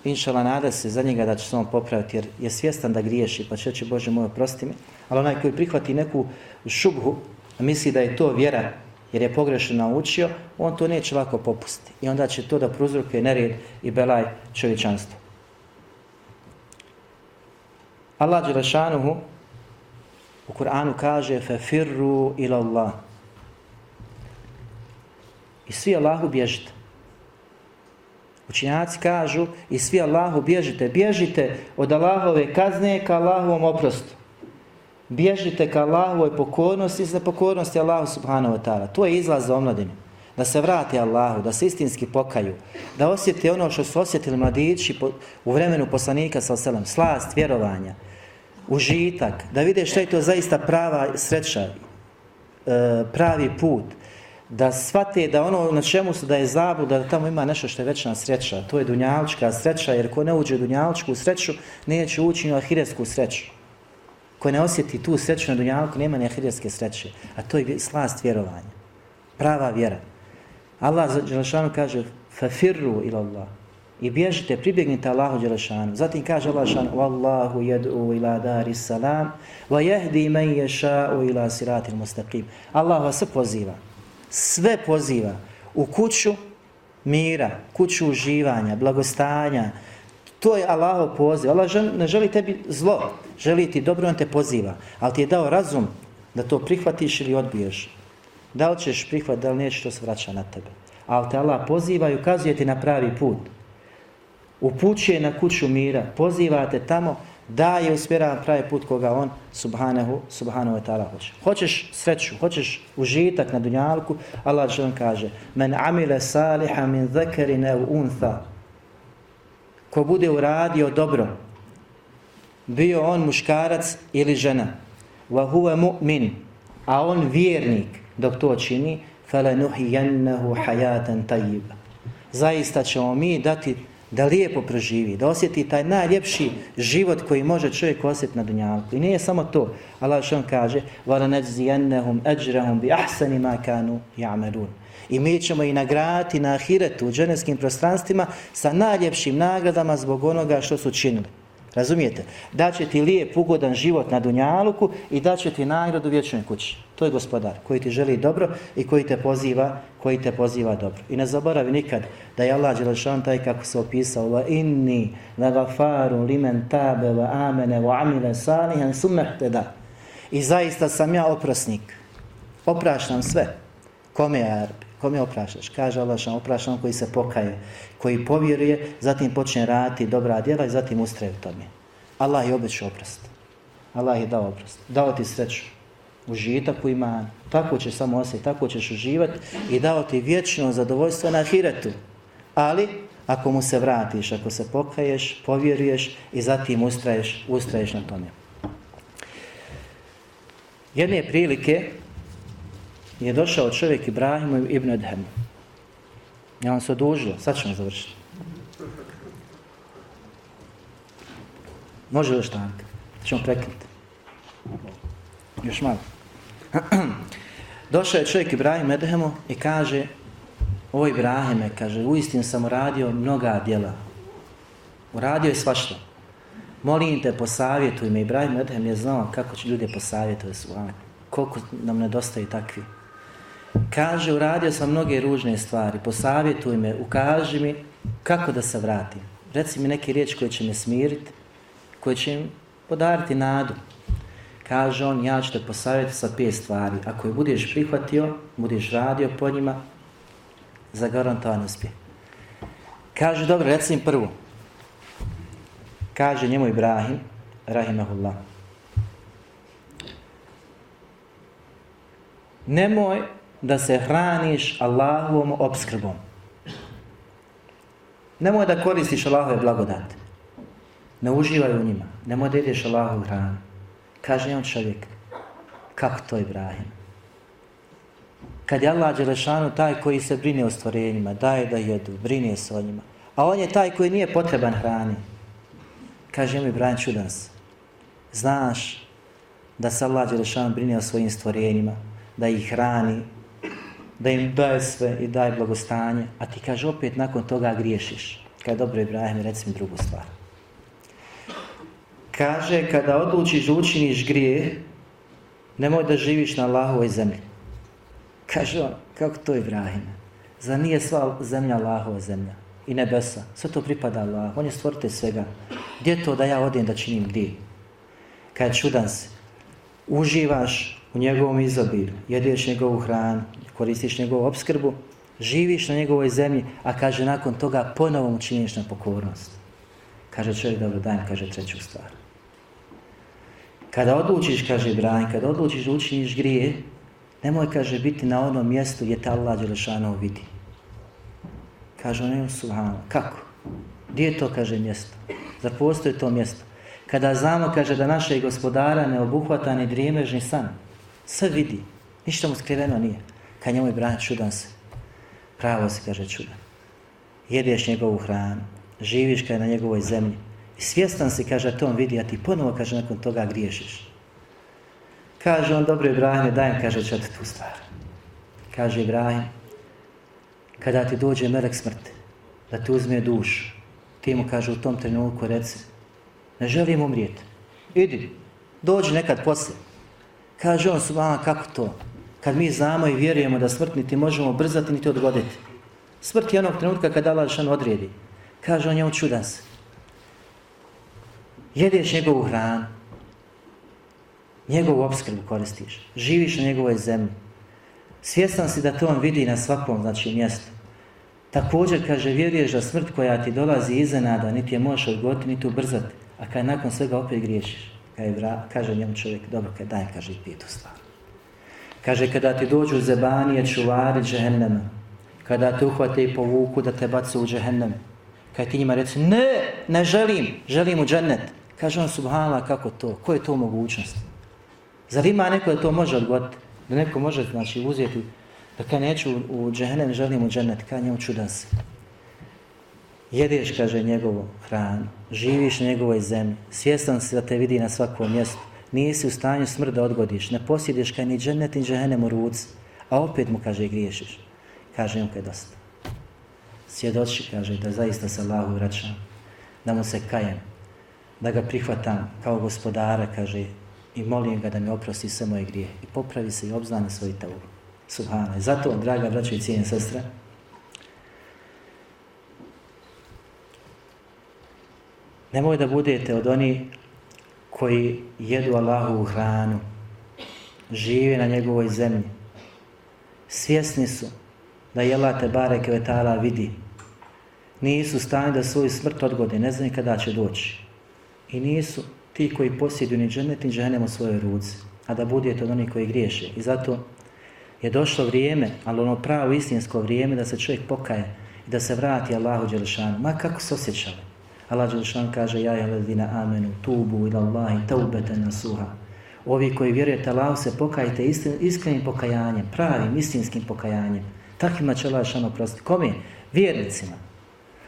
inšala nada se za njega da će se on popraviti, jer je svjestan da griješi, pa će će Bože moj oprosti mi. Ali onaj koji prihvati neku šubhu, misli da je to vjera, jer je pogrešno naučio, on to neće lako popustiti. I onda će to da pruzrukuje nered i belaj čovječanstvo. Allah Đelešanuhu u Kur'anu kaže فَفِرُّوا إِلَى اللَّهِ I svi Allahu bježite. Učinjaci kažu i svi Allahu bježite, bježite od Allahove kazne ka Allahovom oprostu. Bježite ka Allahovoj pokornosti za pokornosti Allahu subhanahu wa ta'ala. To je izlaz za omladine. Da se vrati Allahu, da se istinski pokaju, da osjeti ono što su osjetili mladići u vremenu poslanika sa selam, slast, vjerovanja, užitak, da vide što je to zaista prava sreća, e, pravi put, da shvate da ono na čemu su da je zabluda, da tamo ima nešto što je večna sreća. To je dunjalčka sreća, jer ko ne uđe u dunjalčku sreću, neće ući u ahiretsku sreću. Ko ne osjeti tu sreću na dunjalku, nema ni sreće. A to je slast vjerovanja. Prava vjera. Allah za Đelešanu kaže fafirru ila Allah. I bježite, pribjegnite Allahu Đelešanu. Zatim kaže Allah Đelešanu Wallahu jed'u ila dari salam wa jehdi men ješa'u ila siratil mustaqim. Allah vas poziva sve poziva u kuću mira, kuću uživanja, blagostanja. To je Allahov poziv. Allah ne želi tebi zlo, želi ti dobro, on te poziva. Ali ti je dao razum da to prihvatiš ili odbiješ. Da li ćeš prihvat, da li nećeš, to se vraća na tebe. Ali te Allah poziva i ukazuje ti na pravi put. Upućuje na kuću mira, poziva te tamo, da je usmjeravan pravi put koga on, subhanahu, subhanahu wa ta'ala, hoće. Hoćeš sreću, hoćeš užitak na dunjalku, Allah što kaže, men amile saliha min zekerine u untha, ko bude uradio dobro, bio on muškarac ili žena wa huwa mu'min a on vjernik dok to čini fala nuhiyannahu hayatan tayyiba zaista ćemo mi dati da lijepo proživi, da osjeti taj najljepši život koji može čovjek osjeti na dunjalku. I nije samo to. Allah što on kaže, وَلَنَجْزِيَنَّهُمْ أَجْرَهُمْ بِأَحْسَنِ مَا كَانُوا يَعْمَلُونَ I mi ćemo i nagraditi na ahiretu u dženevskim prostranstvima sa najljepšim nagradama zbog onoga što su činili. Razumijete? Da će ti lijep, ugodan život na Dunjaluku i da će ti nagradu u vječnoj kući. To je gospodar koji ti želi dobro i koji te poziva, koji te poziva dobro. I ne zaboravi nikad da je Allah Đelešan taj kako se opisao va inni la gafaru limen tabe wa amene wa amile salihan sumehteda. I zaista sam ja oprosnik. Opraštam sve. Kome je Arbi? Kome opraštaš? Kaže Allah što opraštam koji se pokaje, koji povjeruje, zatim počne raditi dobra djela i zatim ustraje u tome. Allah je obećao oprost. Allah je dao oprost. Dao ti sreću. Užitak u iman. Tako ćeš samo osjeti, tako ćeš uživati i dao ti vječno zadovoljstvo na hiretu. Ali, ako mu se vratiš, ako se pokaješ, povjeruješ i zatim ustraješ, ustraješ na tome. Jedne prilike, je došao čovjek Ibrahimu ibn Adhemu. Ja vam se odužio, sad ćemo završiti. Može još tako? Ćemo prekriti. Još malo. Došao je čovjek Ibrahim Edhemu i kaže O Ibrahime, kaže, uistinu sam uradio mnoga djela. Uradio je svašta. Molim te, posavjetuj me. Ibrahim Edhem je znao kako će ljudi posavjetovati su. Koliko nam nedostaje takvi. Kaže, uradio sam mnoge ružne stvari, posavjetuj me, ukaži mi kako da se vratim. Reci mi neke riječi koje će me smiriti, koje će im podariti nadu. Kaže on, ja ću te posavjeti sa pet stvari. Ako je budeš prihvatio, budeš radio po njima, zagarantovan uspje. Kaže, dobro, reci im prvu. Kaže njemu Ibrahim, rahimahullah. Nemoj da se hraniš Allahovom obskrbom. Nemoj da koristiš Allahove blagodate. Ne uživaj u njima. Nemoj da ideš Allahovu hranu. Kaže on čovjek, kako to Ibrahim? Kad je Allah Đelešanu taj koji se brine o stvorenjima, daje da jedu, brine se o njima, a on je taj koji nije potreban hrani. Kaže mi, Ibrahim, čudan se. Znaš da se Allah Đelešanu brine o svojim stvorenjima, da ih hrani, da im daje sve i daje blagostanje, a ti kaže opet nakon toga griješiš. Kad dobro Ibrahim, reci mi drugu stvar. Kaže, kada odlučiš da učiniš grije, nemoj da živiš na Allahovoj zemlji. Kaže on, kako to Ibrahim? Za nije sva zemlja Allahova zemlja i nebesa. Sve to pripada Allah. On je stvorite svega. Gdje to da ja odem da činim gdje? Kad čudan se, uživaš u njegovom izobilju, jedeš njegovu hranu, koristiš njegovu obskrbu, živiš na njegovoj zemlji, a kaže nakon toga ponovo mu činiš na pokornost. Kaže čovjek, dobro, dajem, kaže treću stvar. Kada odlučiš, kaže Ibrahim, kada odlučiš da učiniš grije, nemoj, kaže, biti na onom mjestu gdje ta Allah Đelešanov vidi. Kaže ono je subhano, kako? Gdje je to, kaže, mjesto? Zar postoje to mjesto? Kada znamo, kaže, da naše gospodara ne obuhvata ni drijemežni san, sve vidi, ništa mu skriveno nije kad njemu Ibrahim čudan se. Pravo se kaže čudan. Jedeš njegovu hranu, živiš kada je na njegovoj zemlji. I svjestan si, kaže, to on vidi, a ti ponovo, kaže, nakon toga griješiš. Kaže on, dobro Ibrahim, dajem, kaže, četvrtu stvar. Kaže Ibrahim, kada ti dođe melek smrti, da ti uzme duš, ti mu kaže u tom trenutku, reci, ne želim umrijeti, idi, dođi nekad poslije. Kaže on, subhana, kako to? kad mi znamo i vjerujemo da smrt niti možemo brzati niti odgoditi. Smrt je onog trenutka kad Allah šan odredi. Kaže on je on čudan se. Jedeš njegovu hranu. Njegovu obskrbu koristiš. Živiš na njegovoj zemlji. Svjestan si da to on vidi na svakom znači, mjestu. Također, kaže, vjeruješ da smrt koja ti dolazi iznenada, niti je možeš odgoditi, niti ubrzati, a kad nakon svega opet griješiš. Kaj vra, kaže njemu čovjek, dobro, kaj daj, kaže, i pijetu stvar. Kaže, kada ti dođu zebanije, čuvari džehennema, kada te uhvate i povuku da te bacu u džehennem, kaj ti njima reci, ne, ne želim, želim u džennet. Kaže on, subhala, kako to, ko je to mogućnost? Zar ima neko da to može odgoditi? Da neko može, znači, uzeti, da kaj neću u džehennem, želim u džennet, kaj njemu čudan se. Jedeš, kaže, njegovu hranu, živiš na njegovoj zemlji, svjestan si da te vidi na svakom mjestu, nisi u stanju smrt da odgodiš, ne posjediš kaj ni džennet ni džehennem u ruci, a opet mu, kaže, griješiš. Kaže, mu kaj dosta. Svjedoči, kaže, da zaista se Allahu vraćam, da mu se kajem, da ga prihvatam kao gospodara, kaže, i molim ga da mi oprosti sve moje grije i popravi se i obznane svoj tavu. Subhana. I zato, draga braća i cijene sestre, nemoj da budete od oni koji jedu Allahu u hranu, žive na njegovoj zemlji, svjesni su da je Allah te bare kvetala vidi, nisu stani da svoju smrt odgode, ne znaju kada će doći. I nisu ti koji posjeduju ni džennet ni džennem u svojoj ruci, a da budete od onih koji griješe. I zato je došlo vrijeme, ali ono pravo istinsko vrijeme da se čovjek pokaje i da se vrati Allahu Đelešanu. Ma kako se osjećali? Allah Đelešan kaže Ja je ledina amenu, tubu ila Allahi, taubete nasuha. Ovi koji vjerujete Allah se pokajte iskrenim pokajanjem, pravim, istinskim pokajanjem. Takvima će Allah Đelešan oprostiti. Kome? Vjernicima.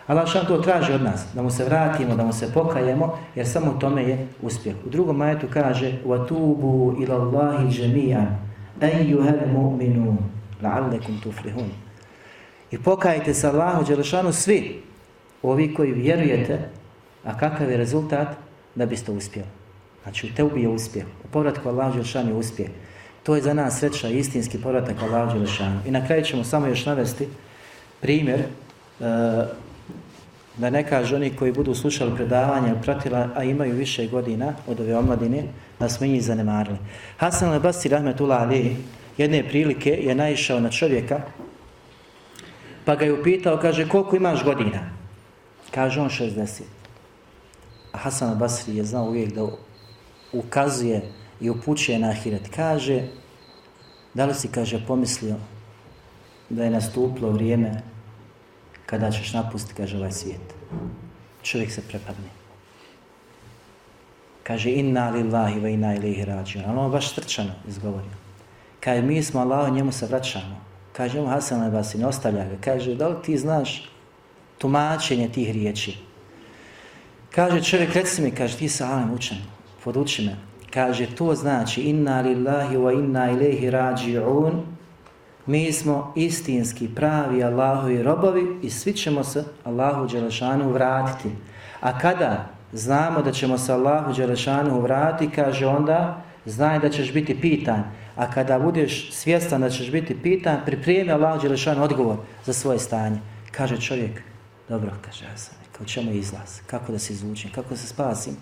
Allah šan to traži od nas, da mu se vratimo, da mu se pokajemo, jer samo u tome je uspjeh. U drugom majetu kaže وَتُوبُوا إِلَى اللَّهِ جَمِيعًا أَيُّهَ الْمُؤْمِنُونَ لَعَلَّكُمْ تُفْلِهُونَ I pokajte se Allahu Đelešanu svi, ovi koji vjerujete, a kakav je rezultat da biste uspjeli. Znači u teubi je uspjeh, u povratku Allahu Đelšan je uspjeh. To je za nas sreća istinski povratak Allahu Đelešanu. I na kraju ćemo samo još navesti primjer uh, da ne kaže oni koji budu slušali predavanja pratila, a imaju više godina od ove omladine, da smo njih zanemarili. Hasan al-Basri rahmetullah ali jedne prilike je naišao na čovjeka pa ga je upitao, kaže, koliko imaš godina? Kaže on 60. A Hasan Basri je znao uvijek da ukazuje i upućuje na ahiret. Kaže, da li si, kaže, pomislio da je nastuplo vrijeme kada ćeš napustiti, kaže, ovaj svijet. Čovjek se prepadne. Kaže, inna lillahi ve inna ilihi rađun. Ali on baš strčano izgovorio. Kaže, mi smo Allah, njemu se vraćamo. Kaže, mu Hasan al-Basi, ne ostavlja ga. Kaže, da li ti znaš tumačenje tih riječi? Kaže, čovjek, reci mi, kaže, ti sa Alim učen, poduči me. Kaže, to znači, inna lillahi wa inna ilaihi rađi'un, mi smo istinski pravi Allahovi robovi i svi ćemo se Allahu Đelešanu vratiti. A kada znamo da ćemo se Allahu Đelešanu vratiti, kaže onda, znaj da ćeš biti pitan. A kada budeš svjestan da ćeš biti pitan, pripremi Allahu Đelešanu odgovor za svoje stanje. Kaže čovjek, dobro, kaže Hasan, kao čemu izlaz, kako da se izvučem? kako da se spasim.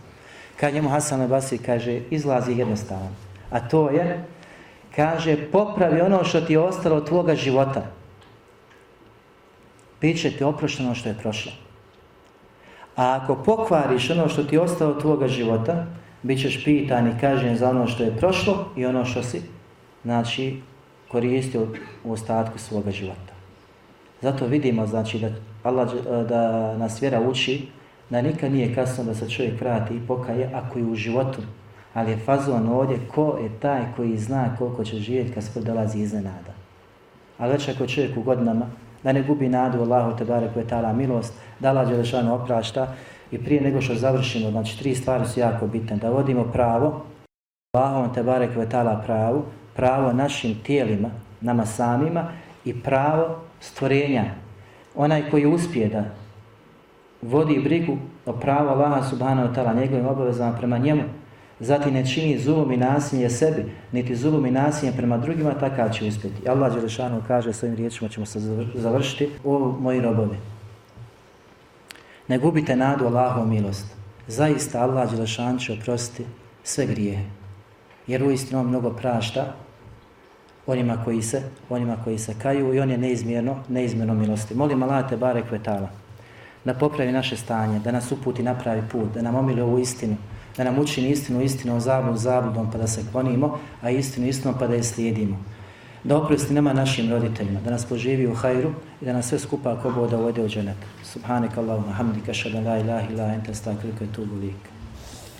Kad njemu Hasan Abasi kaže, izlaz je jednostavan. A to je, kaže popravi ono što ti je ostalo od tvoga života. Biće ti oprošteno ono što je prošlo. A ako pokvariš ono što ti je ostalo od tvoga života, bit ćeš pitan i kažen za ono što je prošlo i ono što si znači, koristio u ostatku svoga života. Zato vidimo znači, da, Allah, e, da nas vjera uči da nikad nije kasno da se čovjek vrati i pokaje ako je u životu ali je fazon ovdje ko je taj koji zna koliko će živjeti kad se dolazi iznenada. Ali već ako čovjek u godinama, da ne gubi nadu Allahu te bare koje tala milost, da Allah Đelešanu oprašta i prije nego što završimo, znači tri stvari su jako bitne, da vodimo pravo, Allahom te bare koje tala pravu, pravo našim tijelima, nama samima i pravo stvorenja. Onaj koji uspije da vodi brigu o pravu Allaha subhanahu wa ta'ala, njegovim obavezama prema njemu, Zatim ne čini zulum i nasilje sebi, niti zulum i nasilje prema drugima, takav će uspjeti. Allah Đelešanu kaže svojim riječima, ćemo se završiti, o moji robovi. Ne gubite nadu Allahu milost. Zaista Allah Đelešan će oprostiti sve grijehe. Jer u istinu mnogo prašta onima koji se, onima koji se kaju i on je neizmjerno, neizmjerno milosti. Molim Allah te barek vetala da popravi naše stanje, da nas uputi na pravi put, da nam omili ovu istinu, da nam učini istinu istinu istinom, zablud zabludom pa da se klonimo, a istinu istinom pa da je slijedimo. Da oprosti nama našim roditeljima, da nas poživi u hajru i da nas sve skupa ako boda uvede u dženet. Subhanak Allahumma hamdika šada la ilaha ila enta stakriku etubu lik.